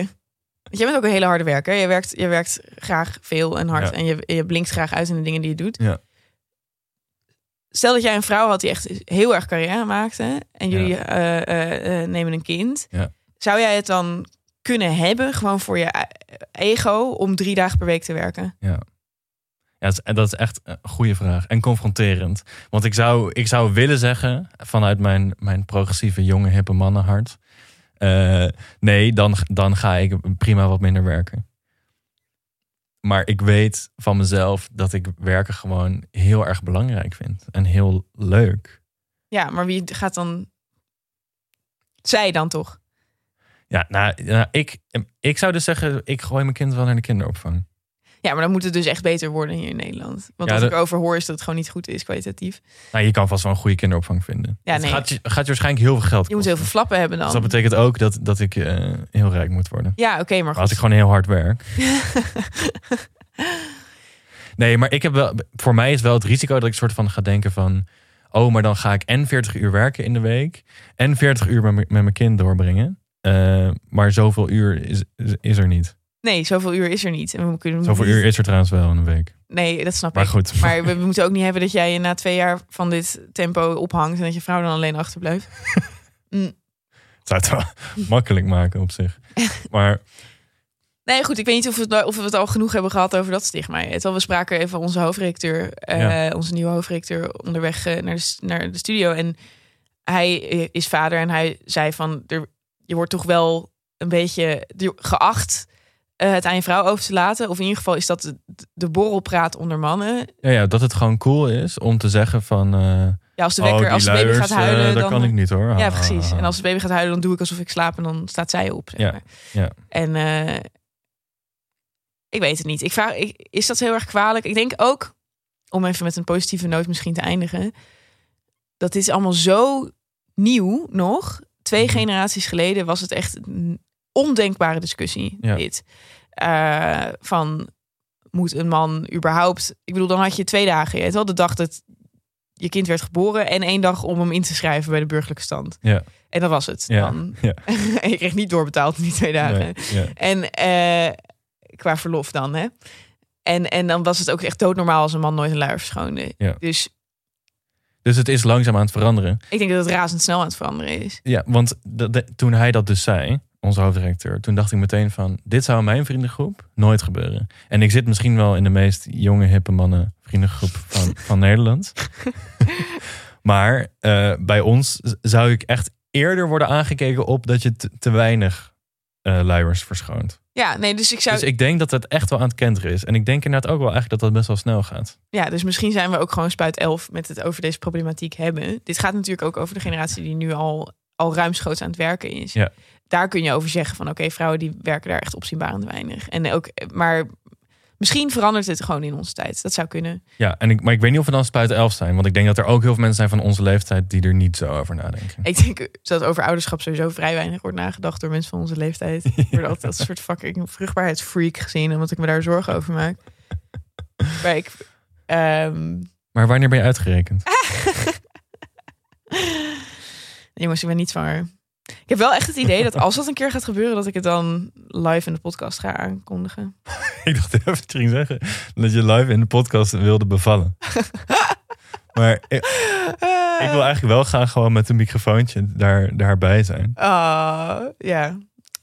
Speaker 1: Want jij bent ook een hele harde werker. Je werkt, je werkt graag veel en hard.
Speaker 2: Ja.
Speaker 1: En je, je blinkt graag uit in de dingen die je doet.
Speaker 2: Ja.
Speaker 1: Stel dat jij een vrouw had die echt heel erg carrière maakte. En jullie
Speaker 2: Ja.
Speaker 1: eh, eh, eh, nemen een kind.
Speaker 2: Ja.
Speaker 1: Zou jij het dan kunnen hebben, gewoon voor je e- ego, om drie dagen per week te werken?
Speaker 2: Ja, dat is, en dat is echt een goede vraag. En confronterend. Want ik zou, ik zou willen zeggen, vanuit mijn, mijn progressieve, jonge, hippe mannenhart. nee, dan, dan ga ik prima wat minder werken. Maar ik weet van mezelf dat ik werken gewoon heel erg belangrijk vind. En heel leuk.
Speaker 1: Ja, maar wie gaat dan... Zij dan toch?
Speaker 2: Ja, nou, nou, ik, ik zou dus zeggen, ik gooi mijn kind wel naar de kinderopvang.
Speaker 1: Ja, maar dan moet het dus echt beter worden hier in Nederland. Want
Speaker 2: Ja,
Speaker 1: wat
Speaker 2: dat-
Speaker 1: ik over hoor is dat het gewoon niet goed is kwalitatief.
Speaker 2: Nou, je kan vast wel een goede kinderopvang vinden.
Speaker 1: Ja,
Speaker 2: Het
Speaker 1: nee.
Speaker 2: gaat, je, gaat je waarschijnlijk heel veel geld
Speaker 1: Je moet heel
Speaker 2: kosten.
Speaker 1: veel flappen hebben dan.
Speaker 2: Dus dat betekent ook dat, dat ik eh, heel rijk moet worden.
Speaker 1: Ja, oké, maar
Speaker 2: als ik gewoon heel hard werk. [LAUGHS] nee, maar ik heb wel, voor mij is wel het risico dat ik soort van ga denken van... Oh, maar dan ga ik en 40 uur werken in de week. En 40 uur met, mijn- met mijn kind doorbrengen. Eh, maar zoveel uur is, is, is er niet.
Speaker 1: Nee, zoveel uur is er niet. En we kunnen
Speaker 2: Zoveel uur is er trouwens wel in een week.
Speaker 1: Nee, dat snap
Speaker 2: Maar
Speaker 1: ik.
Speaker 2: goed.
Speaker 1: Maar we, we moeten ook niet hebben dat jij je na twee jaar van dit tempo ophangt... en dat je vrouw dan alleen achterblijft. [LAUGHS] Mm.
Speaker 2: Het zou het wel [LAUGHS] makkelijk maken op zich. [LAUGHS] Maar
Speaker 1: Nee, goed, ik weet niet of we, het, of we het al genoeg hebben gehad over dat stigma. Terwijl we spraken even onze hoofdredacteur, eh, onze nieuwe hoofdredacteur, onderweg eh, naar, de, naar de studio. En hij is vader en hij zei van, er, je wordt toch wel een beetje geacht eh, het aan je vrouw over te laten. Of in ieder geval is dat de, de borrelpraat onder mannen.
Speaker 2: ja, ja, dat het gewoon cool is om te zeggen van... eh,
Speaker 1: Ja, als de,
Speaker 2: oh,
Speaker 1: wekker,
Speaker 2: die
Speaker 1: als de baby
Speaker 2: luiers,
Speaker 1: gaat huilen,
Speaker 2: eh, dat
Speaker 1: dan...
Speaker 2: kan ik niet hoor.
Speaker 1: Ja,
Speaker 2: Ah.
Speaker 1: precies. En als de baby gaat huilen, dan doe ik alsof ik slaap en dan staat zij op. Zeg
Speaker 2: Ja,
Speaker 1: maar.
Speaker 2: ja.
Speaker 1: En eh, ik weet het niet. Ik vraag, ik, is dat heel erg kwalijk? Ik denk ook, om even met een positieve noot misschien te eindigen, dat dit allemaal zo nieuw nog. Twee
Speaker 2: Mhm.
Speaker 1: generaties geleden was het echt ondenkbare discussie.
Speaker 2: Ja.
Speaker 1: Dit. Eh, van moet een man überhaupt. Ik bedoel, dan had je twee dagen. Je weet wel, de dag dat je kind werd geboren en één dag om hem in te schrijven bij de burgerlijke stand.
Speaker 2: Ja.
Speaker 1: En dat was het.
Speaker 2: Ja,
Speaker 1: Dan.
Speaker 2: ja.
Speaker 1: en [LAUGHS] je kreeg niet doorbetaald in die twee dagen.
Speaker 2: Nee.
Speaker 1: En eh, qua verlof dan, hè. En, en dan was het ook echt doodnormaal als een man nooit een luier verschoonde.
Speaker 2: Ja.
Speaker 1: Dus
Speaker 2: Dus het is langzaam aan het veranderen.
Speaker 1: ik denk dat het razendsnel aan het veranderen is.
Speaker 2: Ja, want de- de- toen hij dat dus zei, onze hoofdredacteur, toen dacht ik meteen van, dit zou in mijn vriendengroep nooit gebeuren. En ik zit misschien wel in de meest jonge, hippe mannen vriendengroep van, [LAUGHS] van Nederland. maar eh, bij ons zou ik echt eerder worden aangekeken op dat je te, te weinig eh luiers verschoont.
Speaker 1: Ja, nee, dus ik zou.
Speaker 2: Dus ik denk dat het echt wel aan het kenteren is. En ik denk inderdaad ook wel eigenlijk dat dat best wel snel gaat.
Speaker 1: Ja, dus misschien zijn we ook gewoon spuit 11 met het over deze problematiek hebben. Dit gaat natuurlijk ook over de generatie die nu al, al ruimschoots aan het werken is.
Speaker 2: Ja.
Speaker 1: Daar kun je over zeggen van oké, vrouwen die werken daar echt opzienbarend weinig. En ook, maar misschien verandert het gewoon in onze tijd. Dat zou kunnen.
Speaker 2: Ja, en ik, maar ik weet niet of we dan spuiten elf zijn. Want ik denk dat er ook heel veel mensen zijn van onze leeftijd die er niet zo over nadenken.
Speaker 1: Ik denk dat over ouderschap sowieso vrij weinig wordt nagedacht door mensen van onze leeftijd. [LAUGHS] Ik word altijd als een soort fucking vruchtbaarheidsfreak gezien, omdat ik me daar zorgen over maak. Maar ik. ehm,
Speaker 2: Maar wanneer ben je uitgerekend? [LAUGHS]
Speaker 1: jongens, ik ben niet zwanger. Ik heb wel echt het idee dat als dat een keer gaat gebeuren, dat ik het dan live in de podcast ga aankondigen. [LAUGHS]
Speaker 2: Ik dacht even ging zeggen dat je live in de podcast wilde bevallen. [LAUGHS] maar ik, ik wil eigenlijk wel graag gewoon met een microfoontje daar, daarbij zijn.
Speaker 1: Ah, ja.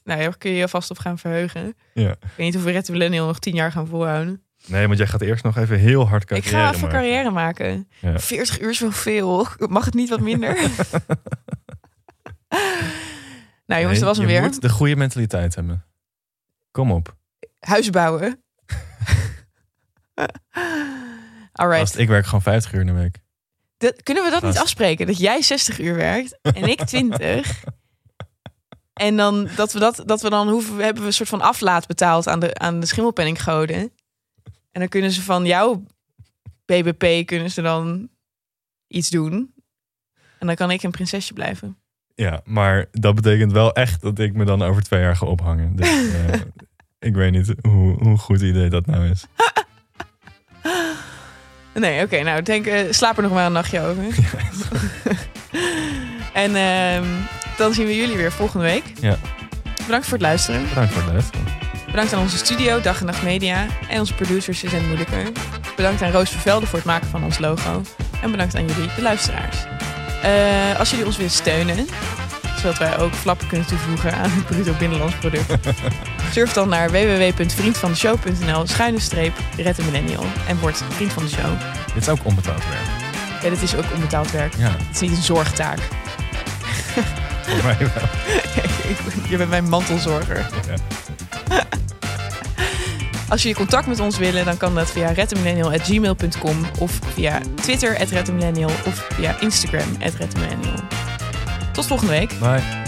Speaker 1: Nou, daar kun je je vast op gaan verheugen.
Speaker 2: Ja.
Speaker 1: Ik weet niet of we Red Millennial nog tien jaar gaan volhouden.
Speaker 2: Nee, want jij gaat eerst nog even heel hard
Speaker 1: Ik
Speaker 2: carrière
Speaker 1: ga even
Speaker 2: maken.
Speaker 1: carrière maken.
Speaker 2: Ja.
Speaker 1: 40 uur is wel veel. Mag het niet wat minder? [LAUGHS] [LAUGHS] nou jongens, dat was hem
Speaker 2: je
Speaker 1: weer.
Speaker 2: moet de goede mentaliteit hebben. Kom op.
Speaker 1: Huis bouwen. [LAUGHS] Alright.
Speaker 2: Ik werk gewoon 50 uur in de week.
Speaker 1: Dat, kunnen we dat niet afspreken? Dat jij 60 uur werkt en ik [LAUGHS] 20. en dan dat we dat, dat we dan hoeven, hebben we een soort van aflaat betaald aan de, aan de schimmelpenninggoden. En dan kunnen ze van jouw BBP kunnen ze dan iets doen. En dan kan ik een prinsesje blijven.
Speaker 2: Ja, maar dat betekent wel echt dat ik me dan over twee jaar ga ophangen. Dus [LAUGHS] eh, ik weet niet hoe, hoe goed idee dat nou is. [LAUGHS]
Speaker 1: Nee, oké, nou denk, eh, slaap er nog maar een nachtje over. [LAUGHS] en ehm, dan zien we jullie weer volgende week.
Speaker 2: Ja.
Speaker 1: Bedankt voor het luisteren.
Speaker 2: Bedankt voor het luisteren.
Speaker 1: Bedankt aan onze studio, Dag en Nacht Media. En onze producers Suzanne Moeilijker. Bedankt aan Roos Vervelde voor het maken van ons logo. En bedankt aan jullie, de luisteraars. Eh, als jullie ons willen steunen, zodat wij ook flappen kunnen toevoegen aan het bruto binnenlands product. [LAUGHS] Surf dan naar www.vriendvandeshow.nl schuine streep Red Millennial en word vriend van de show.
Speaker 2: Dit is ook onbetaald werk.
Speaker 1: Ja, dit is ook onbetaald werk.
Speaker 2: Ja,
Speaker 1: Het is niet een zorgtaak.
Speaker 2: voor mij wel. [LAUGHS]
Speaker 1: Je bent mijn mantelzorger.
Speaker 2: Ja.
Speaker 1: Als jullie contact met ons willen, dan kan dat via redmillennial.gmail.com of via Twitter, redmillennial of via Instagram, redmillennial. Tot volgende week.
Speaker 2: Bye.